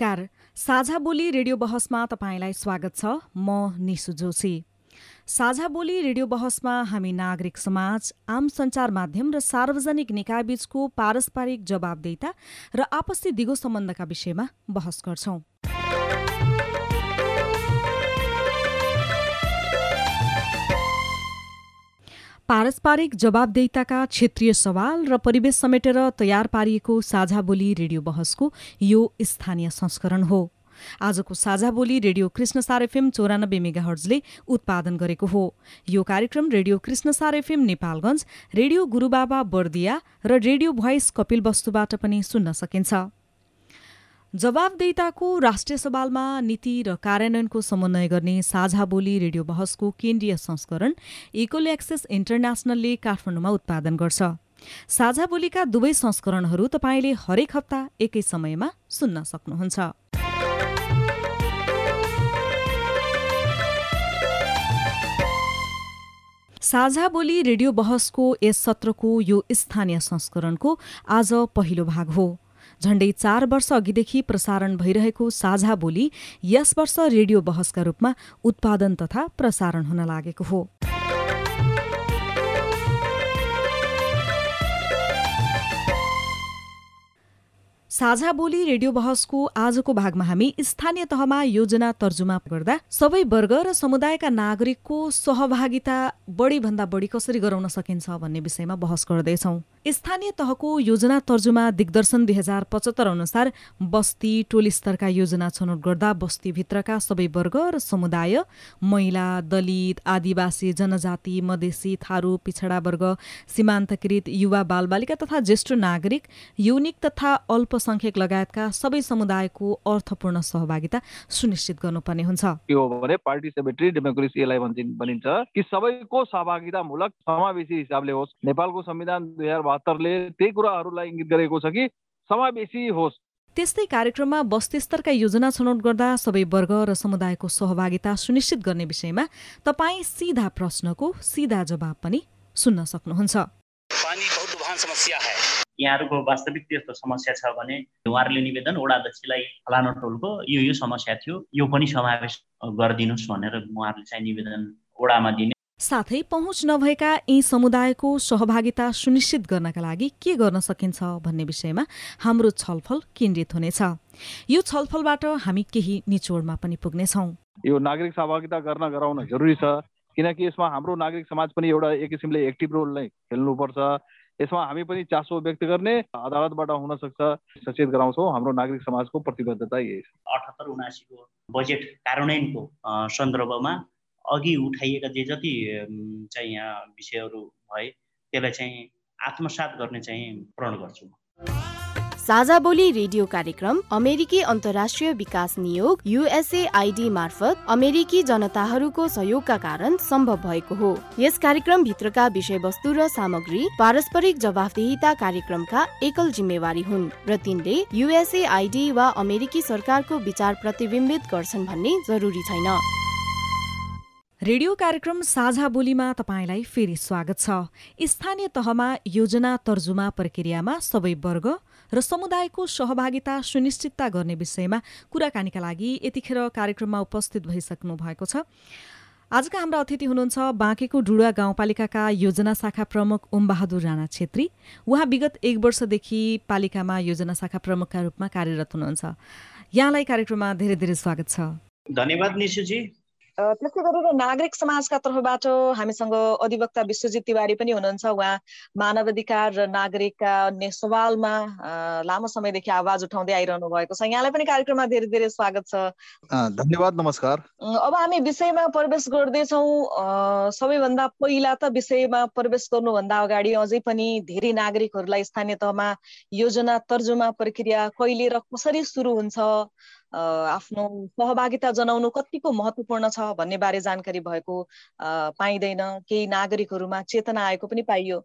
नमस्कार। साझा बोली रेडियो बहसमा तपाईँलाई स्वागत छ। म निसु जोशी। साझा बोली रेडियो बहसमा हामी नागरिक समाज आम सञ्चार माध्यम र सार्वजनिक निकायबीचको पारस्परिक जवाबदेता र आपसी दिगो सम्बन्धका विषयमा बहस गर्छौं। पारस्परिक जवाबदेताका क्षेत्रीय सवाल र परिवेश समेटेर तयार पारिएको साझा बोली रेडियो बहसको यो स्थानीय संस्करण हो। आजको साझा बोली रेडियो कृष्णसार एफएम चौरानब्बे मेगाहर्जले उत्पादन गरेको हो। यो कार्यक्रम radio Krishnasar FM Nepalgunj radio Gurubaba Bardiya र रेडियो भोइस कपिल वस्तुबाट पनि सुन्न सकिन्छ। जवाबदेताको राष्ट्रिय सवालमा नीति र कार्यान्वयनको समन्वय गर्ने साझा बोली रेडियो बहसको केन्द्रीय संस्करण इकोल एक्सेस इन्टरनेसनलले काठमाडौँमा उत्पादन गर्छ। साझा बोलीका दुवै संस्करणहरू तपाईँले हरेक हप्ता एकै समयमा सुन्न सक्नुहुन्छ। साझा बोली रेडियो बहसको यस सत्रको यो स्थानीय संस्करणको आज पहिलो भाग हो। झण्डै चार वर्ष अघिदेखि प्रसारण भइरहेको साझा बोली यस वर्ष रेडियो बहसका रूपमा उत्पादन तथा प्रसारण हुन लागेको हो। साझा बोली रेडियो बहसको आजको भागमा हामी स्थानीय तहमा योजना तर्जुमा गर्दा सबै वर्ग र समुदायका नागरिकको सहभागिता बढीभन्दा बढी कसरी गराउन सकिन्छ भन्ने विषयमा बहस गर्दैछौ। स्थानीय तहको योजना तर्जुमा दिग्दर्शन दुई हजार पचहत्तर अनुसार बस्ती टोली स्तरका योजना छनौट गर्दा बस्तीभित्रका सबै वर्ग र समुदाय महिला दलित आदिवासी जनजाति मधेसी थारू पिछडा वर्ग सीमान्तकृत युवा बालबालिका तथा ज्येष्ठ नागरिक यौनिक तथा अल्प अल्पसंख्यक लगायतका सबै समुदायको अर्थपूर्ण सहभागिता सुनिश्चित गर्नुपर्ने हुन्छ। के भने पार्टिसिपेटरी डेमोक्रेसी कि सबैको सहभागितामूलक समावेशी हिसाबले होस्। नेपालको संविधान दुई हजार बहत्तरले त्यही कुराहरूलाई इङ्गित गरेको छ कि समावेशी होस्। त्यस्तै कार्यक्रममा बस्ती स्तरका योजना छनौट गर्दा सबै वर्ग र समुदायको सहभागिता सुनिश्चित गर्ने विषयमा तपाईँ सिधा प्रश्नको सिधा जवाब पनि सुन्न सक्नुहुन्छ। पानी बहुत समस्या है। यहाँहरूको वास्तविक त्यस्तो समस्या छ भने उहाँहरूले निवेदन वडा अध्यक्षलाई फलानु टोलको यो यो समस्या थियो यो पनि समावेश गरिदिनुहोस् भनेर उहाँहरूले चाहिँ निवेदन वडामा दिने साथै पहुँच नभएका यी समुदायको सहभागिता सुनिश्चित गर्नका लागि के गर्न सकिन्छ भन्ने विषयमा हाम्रो छलफल केन्द्रित हुनेछ। यो छलफलबाट हामी केही निचोडमा पनि पुग्नेछौँ। यो नागरिक सहभागिता गर्न गराउन जरुरी छ किनकि यसमा हाम्रो नागरिक समाज पनि एउटा एक किसिमले एक्टिभ रोल नै खेल्नुपर्छ। यसमा हामी पनि चासो व्यक्त गर्ने अदालतबाट हुन सक्छ सचेत गराउँछौँ हाम्रो नागरिक समाजको प्रतिबद्धता यही छ। अठहत्तर उनासीको बजेट कार्यान्वयनको सन्दर्भमा अघि उठाइएका जे जति चाहिँ यहाँ विषयहरू भए त्यसलाई चाहिँ आत्मसात गर्ने चाहिँ प्रण गर्छु साझा बोली रेडियो कार्यक्रम अमेरिकी अन्तर्राष्ट्रिय विकास नियोग युएसएआईडी मार्फत अमेरिकी जनताहरूको सहयोगका कारण सम्भव भएको हो। यस कार्यक्रम भित्रका विषयवस्तु र सामग्री पारस्परिक जवाफदेहिता कार्यक्रमका एकल जिम्मेवारी हुन् र तिनले युएसएआईडी वा अमेरिकी सरकारको विचार प्रतिबिम्बित गर्छन् भन्ने जरुरी छैन। रेडियो कार्यक्रम साझा बोलीमा तपाईँलाई फेरि स्वागत छ। स्थानीय तहमा योजना तर्जुमा प्रक्रियामा सबै वर्ग र समुदायको सहभागिता सुनिश्चितता गर्ने विषयमा कुराकानीका लागि यतिखेर कार्यक्रममा उपस्थित भइसक्नु भएको छ। आजका हाम्रा अतिथि हुनुहुन्छ बाँकेको डुडुवा गाउँपालिकाका योजना शाखा प्रमुख ओमबहादुर राणा छेत्री। उहाँ विगत एक वर्षदेखि पालिकामा योजना शाखा प्रमुखका रूपमा कार्यरत हुनुहुन्छ। यहाँलाई कार्यक्रममा धेरै धेरै स्वागत छ। धन्यवाद निशुजी। त्यसै गरेर नागरिक समाजका तर्फबाट हामीसँग अधिवक्ता विश्वजित तिवारी पनि हुनुहुन्छ। उहाँ मानव अधिकार र नागरिकका अन्य सवालमा लामो समयदेखि आवाज उठाउँदै आइरहनु भएको छ। यहाँलाई पनि कार्यक्रममा धेरै धेरै स्वागत छ। धन्यवाद नमस्कार। अब हामी विषयमा प्रवेश गर्दैछौँ। सबैभन्दा पहिला त विषयमा प्रवेश गर्नुभन्दा अगाडि अझै पनि धेरै नागरिकहरूलाई स्थानीय तहमा योजना तर्जुमा प्रक्रिया कहिले र कसरी सुरु हुन्छ? आफ्नो सहभागिता जनाउनु कतिको महत्त्वपूर्ण छ भन्ने बारे जानकारी भएको पाइँदैन। केही नागरिकहरूमा चेतना आएको पनि पाइयो।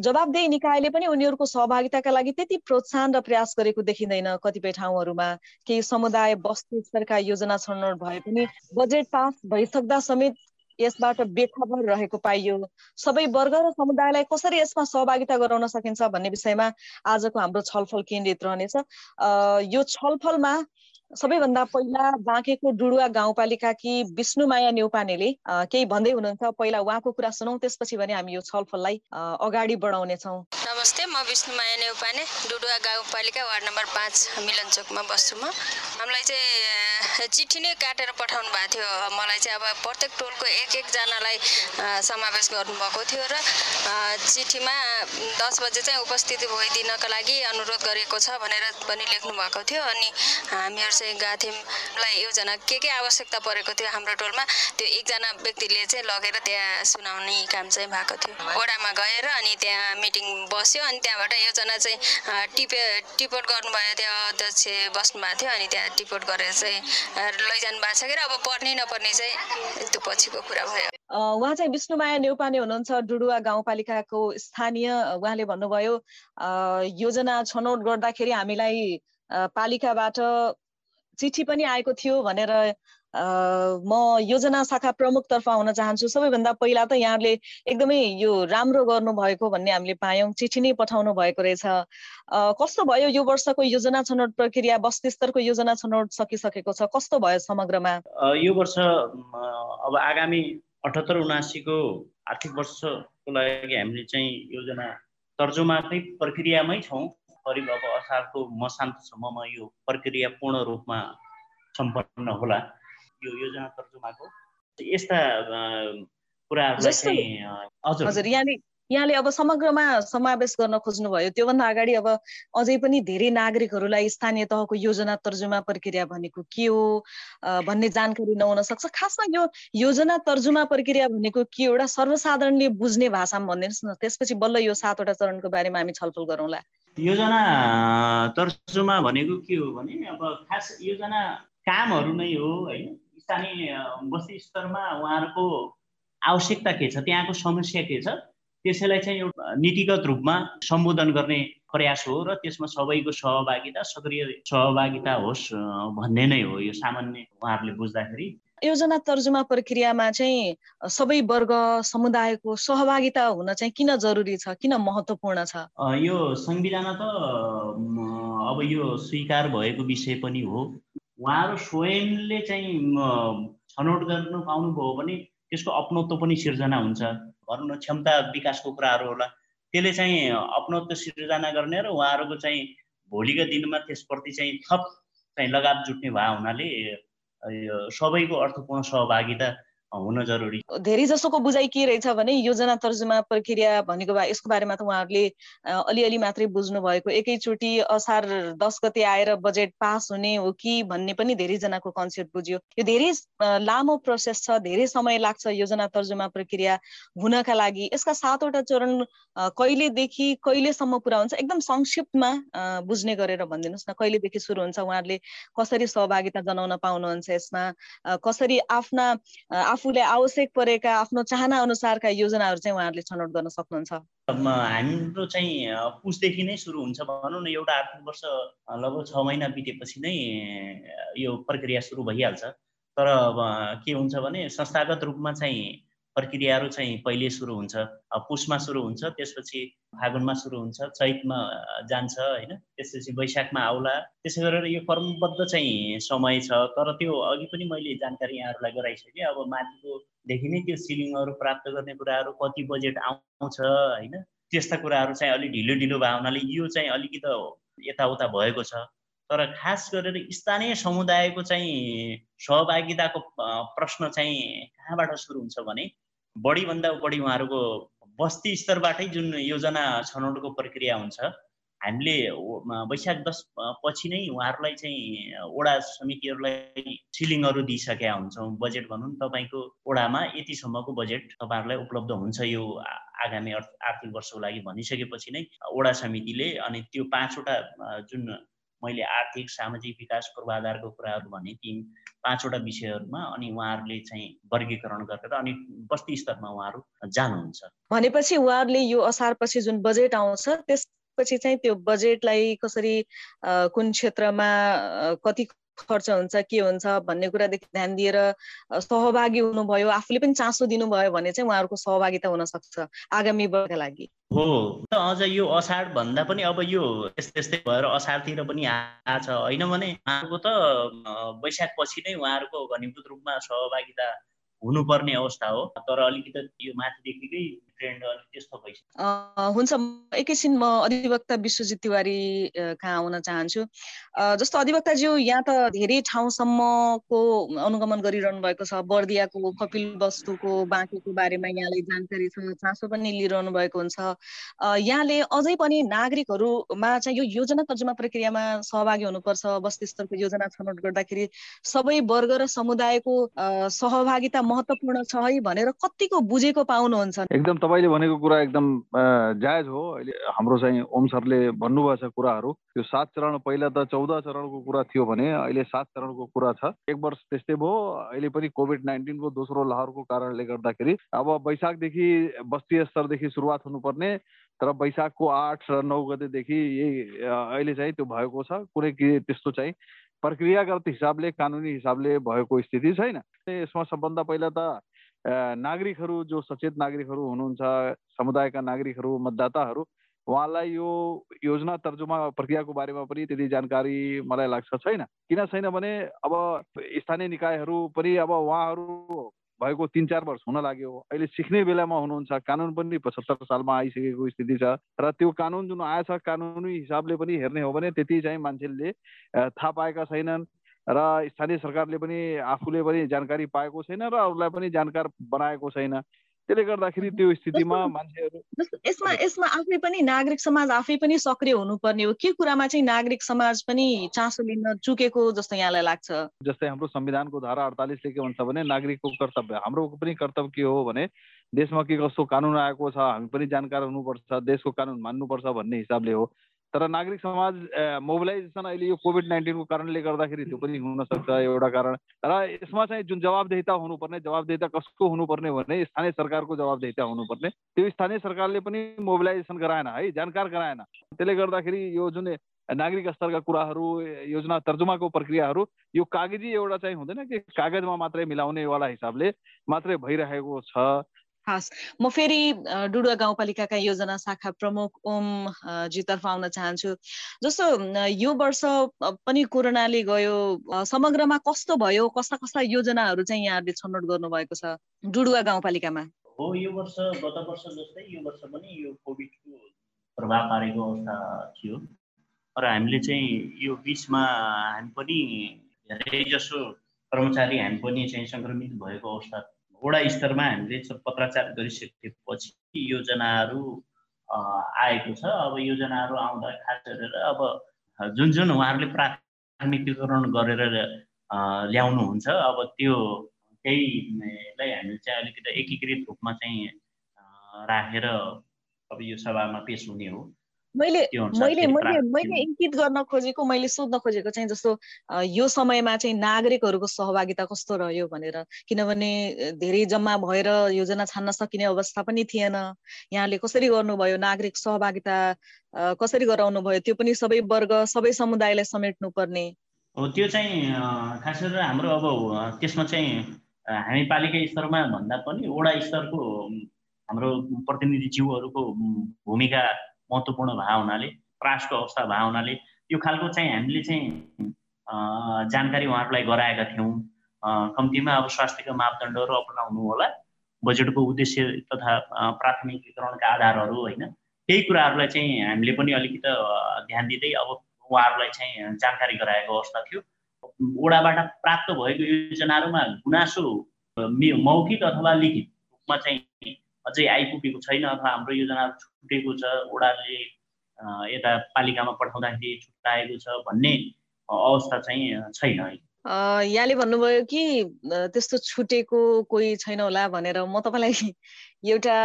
जवाबदेही निकायले पनि उनीहरूको सहभागिताका लागि त्यति प्रोत्साहन र प्रयास गरेको देखिँदैन कतिपय ठाउँहरूमा। केही समुदाय बस्ती स्तरका योजना छनौट भए पनि बजेट पास भइसक्दा समेत यसबाट बेखबर रहेको पाइयो। सबै वर्ग र समुदायलाई कसरी यसमा सहभागिता गराउन सकिन्छ भन्ने विषयमा आजको हाम्रो छलफल केन्द्रित रहनेछ। यो छलफलमा सबैभन्दा पहिला बाँकेको डुडुवा गाउँपालिकाकी विष्णुमाया नेउपानेले केही भन्दै हुनुहुन्छ पहिला उहाँको कुरा सुनौ त्यसपछि भने हामी यो छलफललाई अगाडि बढाउनेछौँ। नमस्ते म विष्णुमाया नेउपाने डुडुवा गाउँपालिका वार्ड नम्बर पाँच मिलनचोकमा बस्छु म। हामीलाई चाहिँ चिठी नै काटेर पठाउनु भएको थियो। मलाई चाहिँ अब प्रत्येक टोलको एक एकजनालाई समावेश गर्नुभएको थियो र चिठीमा दस बजे चाहिँ उपस्थिति भइदिनको लागि अनुरोध गरेको छ भनेर पनि लेख्नु भएको थियो। अनि हामीहरू चाहिँ गएको योजना के के आवश्यकता परेको थियो हाम्रो टोलमा त्यो एकजना व्यक्तिले चाहिँ लगेर त्यहाँ सुनाउने काम चाहिँ भएको थियो। ओडामा गएर अनि त्यहाँ मिटिङ बस्यो अनि त्यहाँबाट योजना चाहिँ टिपे टिपोट गर्नुभयो त्यहाँ अध्यक्ष बस्नुभएको थियो अनि त्यहाँ टिपोट गरेर चाहिँ लैजानु भएको छ कि अब पर्ने नपर्ने चाहिँ त्यो पछिको कुरा भयो। उहाँ चाहिँ विष्णुमाया नेउपाने हुनुहुन्छ डुडुवा गाउँपालिकाको स्थानीय उहाँले भन्नुभयो योजना छनौट गर्दाखेरि हामीलाई पालिकाबाट चिठी पनि आएको थियो भनेर म योजना शाखा प्रमुखतर्फ आउन चाहन्छु। सबैभन्दा पहिला त यहाँले एकदमै यो राम्रो गर्नुभएको भन्ने हामीले पायौँ। चिठी नै पठाउनु भएको रहेछ। कस्तो भयो यो वर्षको योजना छनौट प्रक्रिया? बस्ती स्तरको योजना छनौट सकिसकेको छ। कस्तो भयो समग्रमा? यो वर्ष अब आगामी अठहत्तर उनासीको आर्थिक वर्षको लागि हामीले चाहिँ योजना तर्जुमाकै प्रक्रियामै छौँ। करिब अब असारको मसान्तसम्ममा यो प्रक्रिया पूर्ण रूपमा सम्पन्न होला। यो योजना तर्जुमाको यस्ता कुराहरूलाई चाहिँ हजुर। यहाँले यहाँले अब समग्रमा समावेश गर्न खोज्नुभयो। त्योभन्दा अगाडि अब अझै पनि धेरै नागरिकहरूलाई स्थानीय तहको योजना तर्जुमा प्रक्रिया भनेको के हो भन्ने जानकारी नहुन सक्छ। खासमा यो योजना तर्जुमा प्रक्रिया भनेको के एउटा सर्वसाधारणले बुझ्ने भाषामा भनिदिनुहोस् न। त्यसपछि बल्ल यो सातवटा चरणको बारेमा हामी छलफल गरौँला। योजना तर्जुमा भनेको के हो भने अब खास योजना कामहरू नै हो होइन? स्थानीय बस्ती स्तरमा उहाँहरूको आवश्यकता के छ त्यहाँको समस्या के छ? त्यसैलाई चाहिँ एउटा नीतिगत रूपमा सम्बोधन गर्ने प्रयास हो र त्यसमा सबैको सहभागिता सक्रिय सहभागिता होस् भन्ने नै हो यो सामान्य उहाँहरूले बुझ्दाखेरि। योजना तर्जुमा प्रक्रियामा चाहिँ सबै वर्ग समुदायको सहभागिता हुन चाहिँ किन जरुरी छ किन महत्त्वपूर्ण छ? यो संविधान त अब यो स्वीकार भएको विषय पनि हो। उहाँहरू स्वयंले चाहिँ छनौट गर्नु पाउनुभयो भने त्यसको अपनत्व पनि सिर्जना हुन्छ। भनौँ न क्षमता विकासको कुराहरू होला। त्यसले चाहिँ अपनत्व सिर्जना गर्ने र उहाँहरूको चाहिँ भोलिका दिनमा त्यसप्रति चाहिँ थप चाहिँ लगात जुट्ने भए हुनाले सबैको अर्थपूर्ण सहभागिता हुन जरुरी। धेरै जसोको बुझाइ के रहेछ भने योजना तर्जुमा प्रक्रिया भनेको भए यसको बारेमा त उहाँहरूले अलिअलि मात्रै बुझ्नु भएको एकैचोटि असार दस गते आएर बजेट पास हुने हो कि भन्ने पनि धेरैजनाको कन्सेप्ट बुझ्यो। यो धेरै लामो प्रोसेस छ धेरै समय लाग्छ योजना तर्जुमा प्रक्रिया हुनका लागि। यसका सातवटा चरण कहिलेदेखि कहिलेसम्म पुरा हुन्छ एकदम संक्षिप्तमा बुझ्ने गरेर भनिदिनुहोस् न कहिलेदेखि सुरु हुन्छ उहाँहरूले कसरी सहभागिता जनाउन पाउनुहुन्छ यसमा? कसरी आफ्ना आफूले आवश्यक परेका आफ्नो चाहना अनुसारका योजनाहरू चाहिँ उहाँहरूले छनौट गर्न सक्नुहुन्छ। हाम्रो चाहिँ पुसदेखि नै सुरु हुन्छ भनौँ न एउटा आर्थिक वर्ष लगभग छ महिना बितेपछि नै यो प्रक्रिया सुरु भइहाल्छ। तर के हुन्छ भने संस्थागत रूपमा चाहिँ प्रक्रियाहरू चाहिँ पहिले सुरु हुन्छ। पुसमा सुरु हुन्छ त्यसपछि फागुनमा सुरु हुन्छ चैतमा जान्छ होइन? त्यसपछि वैशाखमा आउला। त्यसै गरेर यो कर्मबद्ध चाहिँ समय छ। तर त्यो अघि पनि मैले जानकारी यहाँहरूलाई गराइसकेँ। अब माथिकोदेखि नै त्यो सिलिङहरू प्राप्त गर्ने कुराहरू कति बजेट आउँछ होइन? त्यस्ता कुराहरू चाहिँ अलिक ढिलो ढिलो भए हुनाले यो चाहिँ अलिकति यताउता भएको छ। तर खास गरेर स्थानीय समुदायको चाहिँ सहभागिताको प्रश्न चाहिँ कहाँबाट सुरु हुन्छ भने बढीभन्दा बढी उहाँहरूको बस्ती स्तरबाटै जुन योजना छनौटको प्रक्रिया हुन्छ हामीले वैशाख दस पछि नै उहाँहरूलाई चाहिँ वडा समितिहरूलाई सिलिङहरू दिइसकेका हुन्छौँ। बजेट भनौँ तपाईँको वडामा यतिसम्मको बजेट तपाईँहरूलाई उपलब्ध हुन्छ यो आगामी आर्थिक वर्षको लागि भनिसकेपछि नै। वडा समितिले अनि त्यो पाँचवटा जुन मैले आर्थिक सामाजिक विकास पूर्वाधारको कुराहरू भने ती पाँचवटा विषयहरूमा अनि उहाँहरूले चाहिँ वर्गीकरण गरेर अनि बस्ती स्तरमा उहाँहरू जानुहुन्छ। भनेपछि उहाँहरूले यो असारपछि जुन बजेट आउँछ त्यस पछि चाहिँ त्यो बजेटलाई कसरी कुन क्षेत्रमा कति खर्च हुन्छ के हुन्छ भन्ने कुरादेखि ध्यान दिएर सहभागी हुनुभयो आफूले पनि चासो दिनुभयो भने चाहिँ उहाँहरूको सहभागिता हुन सक्छ आगामी वर्षका लागि। हो। अझ यो असार भन्दा पनि अब यो यस्तै यस्तै भएर असारतिर पनि आएको छ। होइन भने उहाँहरूको त वैशाख पछि नै उहाँहरूको घनीभूत रूपमा सहभागिता हुनुपर्ने अवस्था हो। तर अलिकति यो माथिदेखिकै ट्रेन्ड अलिक त्यस्तो भइसक्यो हुन्छ। एकैछिन म अधिवक्ता विश्वजित तिवारी कहाँ आउन चाहन्छु। जस्तो अधिवक्ताज्यू यहाँ त धेरै ठाउँसम्मको अनुगमन गरिरहनु भएको छ। बर्दियाको कपिल वस्तुको बाँकीको बारेमा यहाँलाई जानकारी छ चासो पनि लिइरहनु भएको हुन्छ। यहाँले अझै पनि नागरिकहरूमा चाहिँ यो योजना तर्जुमा प्रक्रियामा सहभागी हुनुपर्छ। बस्ती स्तरको योजना छनौट गर्दाखेरि सबै वर्ग र समुदायको सहभागिता महत्त्वपूर्ण छ है भनेर कतिको बुझेको पाउनुहुन्छ। एकदम तपाईँले भनेको कुरा एकदम जायज हो। अहिले हाम्रो चाहिँ ओम सरले भन्नुभएको छ कुराहरू। त्यो सात चरण पहिला त चौध चरणको कुरा थियो भने अहिले सात चरणको कुरा छ। एक वर्ष त्यस्तै भयो। अहिले पनि कोभिड नाइन्टिनको दोस्रो लहरको कारणले गर्दाखेरि अब वैशाखदेखि बस्ती स्तरदेखि सुरुवात हुनुपर्ने। तर वैशाखको आठ र नौ गतेदेखि यही अहिले चाहिँ त्यो भएको छ। कुनै के त्यस्तो चाहिँ प्रक्रियागत हिसाबले कानुनी हिसाबले भएको स्थिति छैन। यसमा सबभन्दा पहिला त नागरिकहरू जो सचेत नागरिकहरू हुनुहुन्छ समुदायका नागरिकहरू मतदाताहरू उहाँलाई यो योजना तर्जुमा प्रक्रियाको बारेमा पनि त्यति जानकारी मलाई लाग्छ छैन। किन छैन भने अब स्थानीय निकायहरू पनि अब उहाँहरू भएको तिन चार वर्ष हुन लाग्यो। अहिले सिक्ने बेलामा हुनुहुन्छ कानुन पनि पचहत्तर सालमा आइसकेको स्थिति छ र त्यो कानुन जुन आएछ कानुनी हिसाबले पनि हेर्ने हो भने त्यति चाहिँ मान्छेले थाहा पाएका छैनन्। र स्थानीय सरकारले पनि आफूले पनि जानकारी पाएको छैन र अरूलाई पनि जानकार बनाएको छैन। त्यसले गर्दाखेरि त्यो स्थितिमा मान्छेहरू यसमा यसमा आफै पनि नागरिक समाज आफै पनि सक्रिय हुनुपर्ने हो। के कुरामा चाहिँ नागरिक समाज पनि चासो लिन चुकेको जस्तो यहाँलाई लाग्छ? जस्तै हाम्रो संविधानको धारा अडतालिसले के भन्छ भने नागरिकको कर्तव्य हाम्रो पनि कर्तव्य के हो भने देशमा के कस्तो कानुन आएको छ हामी पनि जानकार हुनुपर्छ देशको कानुन मान्नुपर्छ भन्ने हिसाबले हो। तर नागरिक समाज मोबिलाइजेसन अहिले यो कोभिड नाइन्टिनको कारणले गर्दाखेरि त्यो पनि हुनसक्छ एउटा कारण। र यसमा चाहिँ जुन जवाबदेहिता हुनुपर्ने जवाबदेहिता कसको हुनुपर्ने भने स्थानीय सरकारको जवाबदेहिता हुनुपर्ने। त्यो स्थानीय सरकारले पनि मोबिलाइजेसन गराएन है जानकार गराएन। त्यसले गर्दाखेरि यो जुन नागरिक स्तरका कुराहरू योजना तर्जुमाको प्रक्रियाहरू यो कागजी एउटा चाहिँ हुँदैन कि कागजमा मात्रै मिलाउनेवाला हिसाबले मात्रै भइरहेको छ। हस् म फेरि डुडुवा गाउँपालिकाका योजना शाखा प्रमुख ओम जीतर्फ आउन चाहन्छु। जस्तो यो वर्ष पनि कोरोनाले गयो समग्रमा कस्तो भयो कस्ता कस्ता योजनाहरू चाहिँ यहाँहरूले छनौट गर्नुभएको छ डुडुवा गाउँपालिकामा? हो यो वर्ष गत वर्ष जस्तै यो वर्ष पनि यो कोभिडको प्रभाव पारेको अवस्था थियो। र हामीले चाहिँ यो बिचमा हामी पनि धेरै जसो कर्मचारी हामी पनि चाहिँ सङ्क्रमित भएको अवस्था वडा स्तरमा हामीले पत्राचार गरिसकेपछि योजनाहरू आएको छ। अब योजनाहरू आउँदा खास गरेर अब जुन जुन उहाँहरूले प्राथमिकीकरण गरेर ल्याउनुहुन्छ अब त्यो त्यहीलाई हामीले चाहिँ अलिकति एकीकृत रूपमा चाहिँ राखेर अब यो सभामा पेस हुने हो। मैले मैले मैले मैले इङ्कित गर्न खोजेको मैले सोध्न खोजेको चाहिँ जस्तो यो समयमा चाहिँ नागरिकहरूको सहभागिता कस्तो रह्यो भनेर। किनभने धेरै जम्मा भएर योजना छान्न सकिने अवस्था पनि थिएन। यहाँले कसरी गर्नुभयो नागरिक सहभागिता कसरी गराउनु भयो त्यो पनि सबै वर्ग सबै समुदायलाई समेट्नु पर्ने हो त्यो चाहिँ खास गरेर हाम्रो अब त्यसमा चाहिँ हामी पालिका स्तरमा भन्दा पनि वडा स्तरको हाम्रो प्रतिनिधिज्यूहरूको भूमिका महत्त्वपूर्ण भए हुनाले त्रासको अवस्था भए हुनाले यो खालको चाहिँ हामीले चाहिँ जानकारी उहाँहरूलाई गराएका थियौँ। कम्तीमा अब स्वास्थ्यका मापदण्डहरू अपनाउनु होला। बजेटको उद्देश्य तथा प्राथमिकीकरणका आधारहरू होइन। त्यही कुराहरूलाई चाहिँ हामीले पनि अलिकति ध्यान दिँदै अब उहाँहरूलाई चाहिँ जानकारी गराएको अवस्था थियो। ओडाबाट प्राप्त भएको योजनाहरूमा गुनासो मौखिक अथवा लिखित रूपमा चाहिँ अझै आइपुगेको छैन अथवा हाम्रो योजना छुटेको छ ओडाले यता पालिकामा पठाउँदाखेरि छुट्याएको छ भन्ने अवस्था चाहिँ छैन यहाँले भन्नुभयो कि त्यस्तो छुटेको कोही छैन होला भनेर म तपाईँलाई एउटा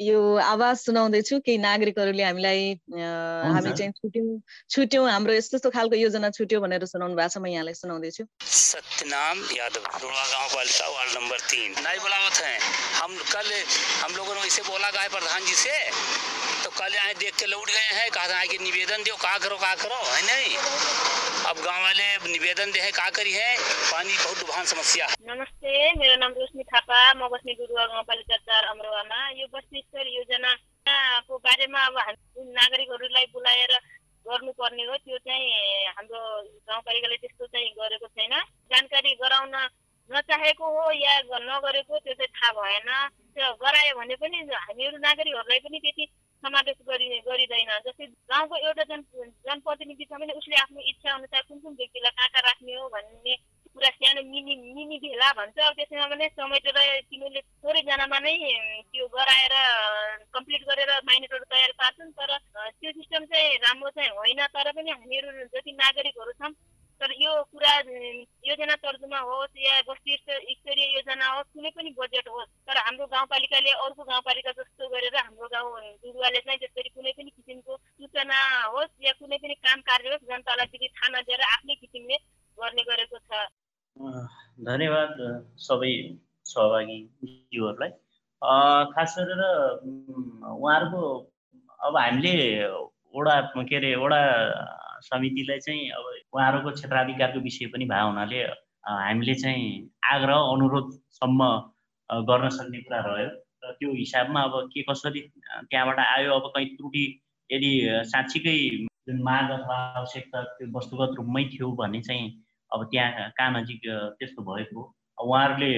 यो आवाज सुनाउँदैछु केही नागरिकहरूले हामीलाई हामी चाहिँ छुट्यौँ छुट्यौँ हाम्रो यस्तो यस्तो खालको योजना छुट्यो भनेर सुनाउनु भएको छ म यहाँलाई सुनाउँदैछु। सत्यनाम यादव रुड़वा गांव पालिका वार्ड नंबर तीन। नहीं बुलावत है हम कल हम लोगों ने इसे बोला गया प्रधान जी से? कल यहाँ देख के लौट गए हैं, कहा था कि निवेदन दो का करो का करो, है नहीं? अब गाँव वाले निवेदन दे है का करी है? पानी बहुत दुभान समस्या। नमस्ते, मेरो नाम रोशनी थापा, म बस्ने गुरुवा गाउँपालिका चार अमरोवामा यो बस्ती स्तर योजनाको बारेमा अब हामी नागरिकहरूलाई बोलाएर गर्नुपर्ने हो, त्यो चाहिँ हाम्रो गाउँपालिकाले त्यस्तो चाहिँ जानकारी गराउन नचाहेको हो या नगरेको त्यो चाहिँ थाहा भएन। गरायो भने समावेश गरि गरिँदैन। जस्तै गाउँको एउटा जन जनप्रतिनिधि छ भने उसले आफ्नो इच्छा अनुसार कुन कुन व्यक्तिलाई कहाँ राख्ने हो भन्ने कुरा सानो मिनी मिनी भेला भन्छ। त्यसमा पनि समेटेर तिमीले थोरैजनामा नै त्यो गराएर कम्प्लिट गरेर माइनेटहरू तयार पार्छन्। तर त्यो सिस्टम चाहिँ राम्रो चाहिँ होइन। तर पनि हामीहरू जति नागरिकहरू छौँ तर यो कुरा योजना तर्जुमा होस् या बस्ती स्तरीय योजना होस् कुनै पनि बजेट होस् तर हाम्रो गाउँपालिकाले अर्को गाउँपालिका जस्तो गरेर हाम्रो गाउँ बिरुवाले चाहिँ त्यसरी कुनै पनि किसिमको सूचना होस् या कुनै पनि काम कार्य होस् जनतालाई त्यति थाहा नदिएर आफ्नै किसिमले गर्ने गरेको छ। धन्यवाद सबै सहभागीहरूलाई खास गरेर उहाँहरूको अब हामीले वडा के अरे वडा समितिलाई चाहिँ अब उहाँहरूको क्षेत्राधिकारको विषय पनि भए हुनाले हामीले चाहिँ आग्रह अनुरोधसम्म गर्न सक्ने कुरा रह्यो। त्यो हिसाबमा अब के कसरी त्यहाँबाट आयो अब कहीँ त्रुटि यदि साँच्चीकै जुन माग अथवा आवश्यकता त्यो वस्तुगत रूपमै थियो भने चाहिँ अब त्यहाँ कहाँ नजिक त्यस्तो भएको उहाँहरूले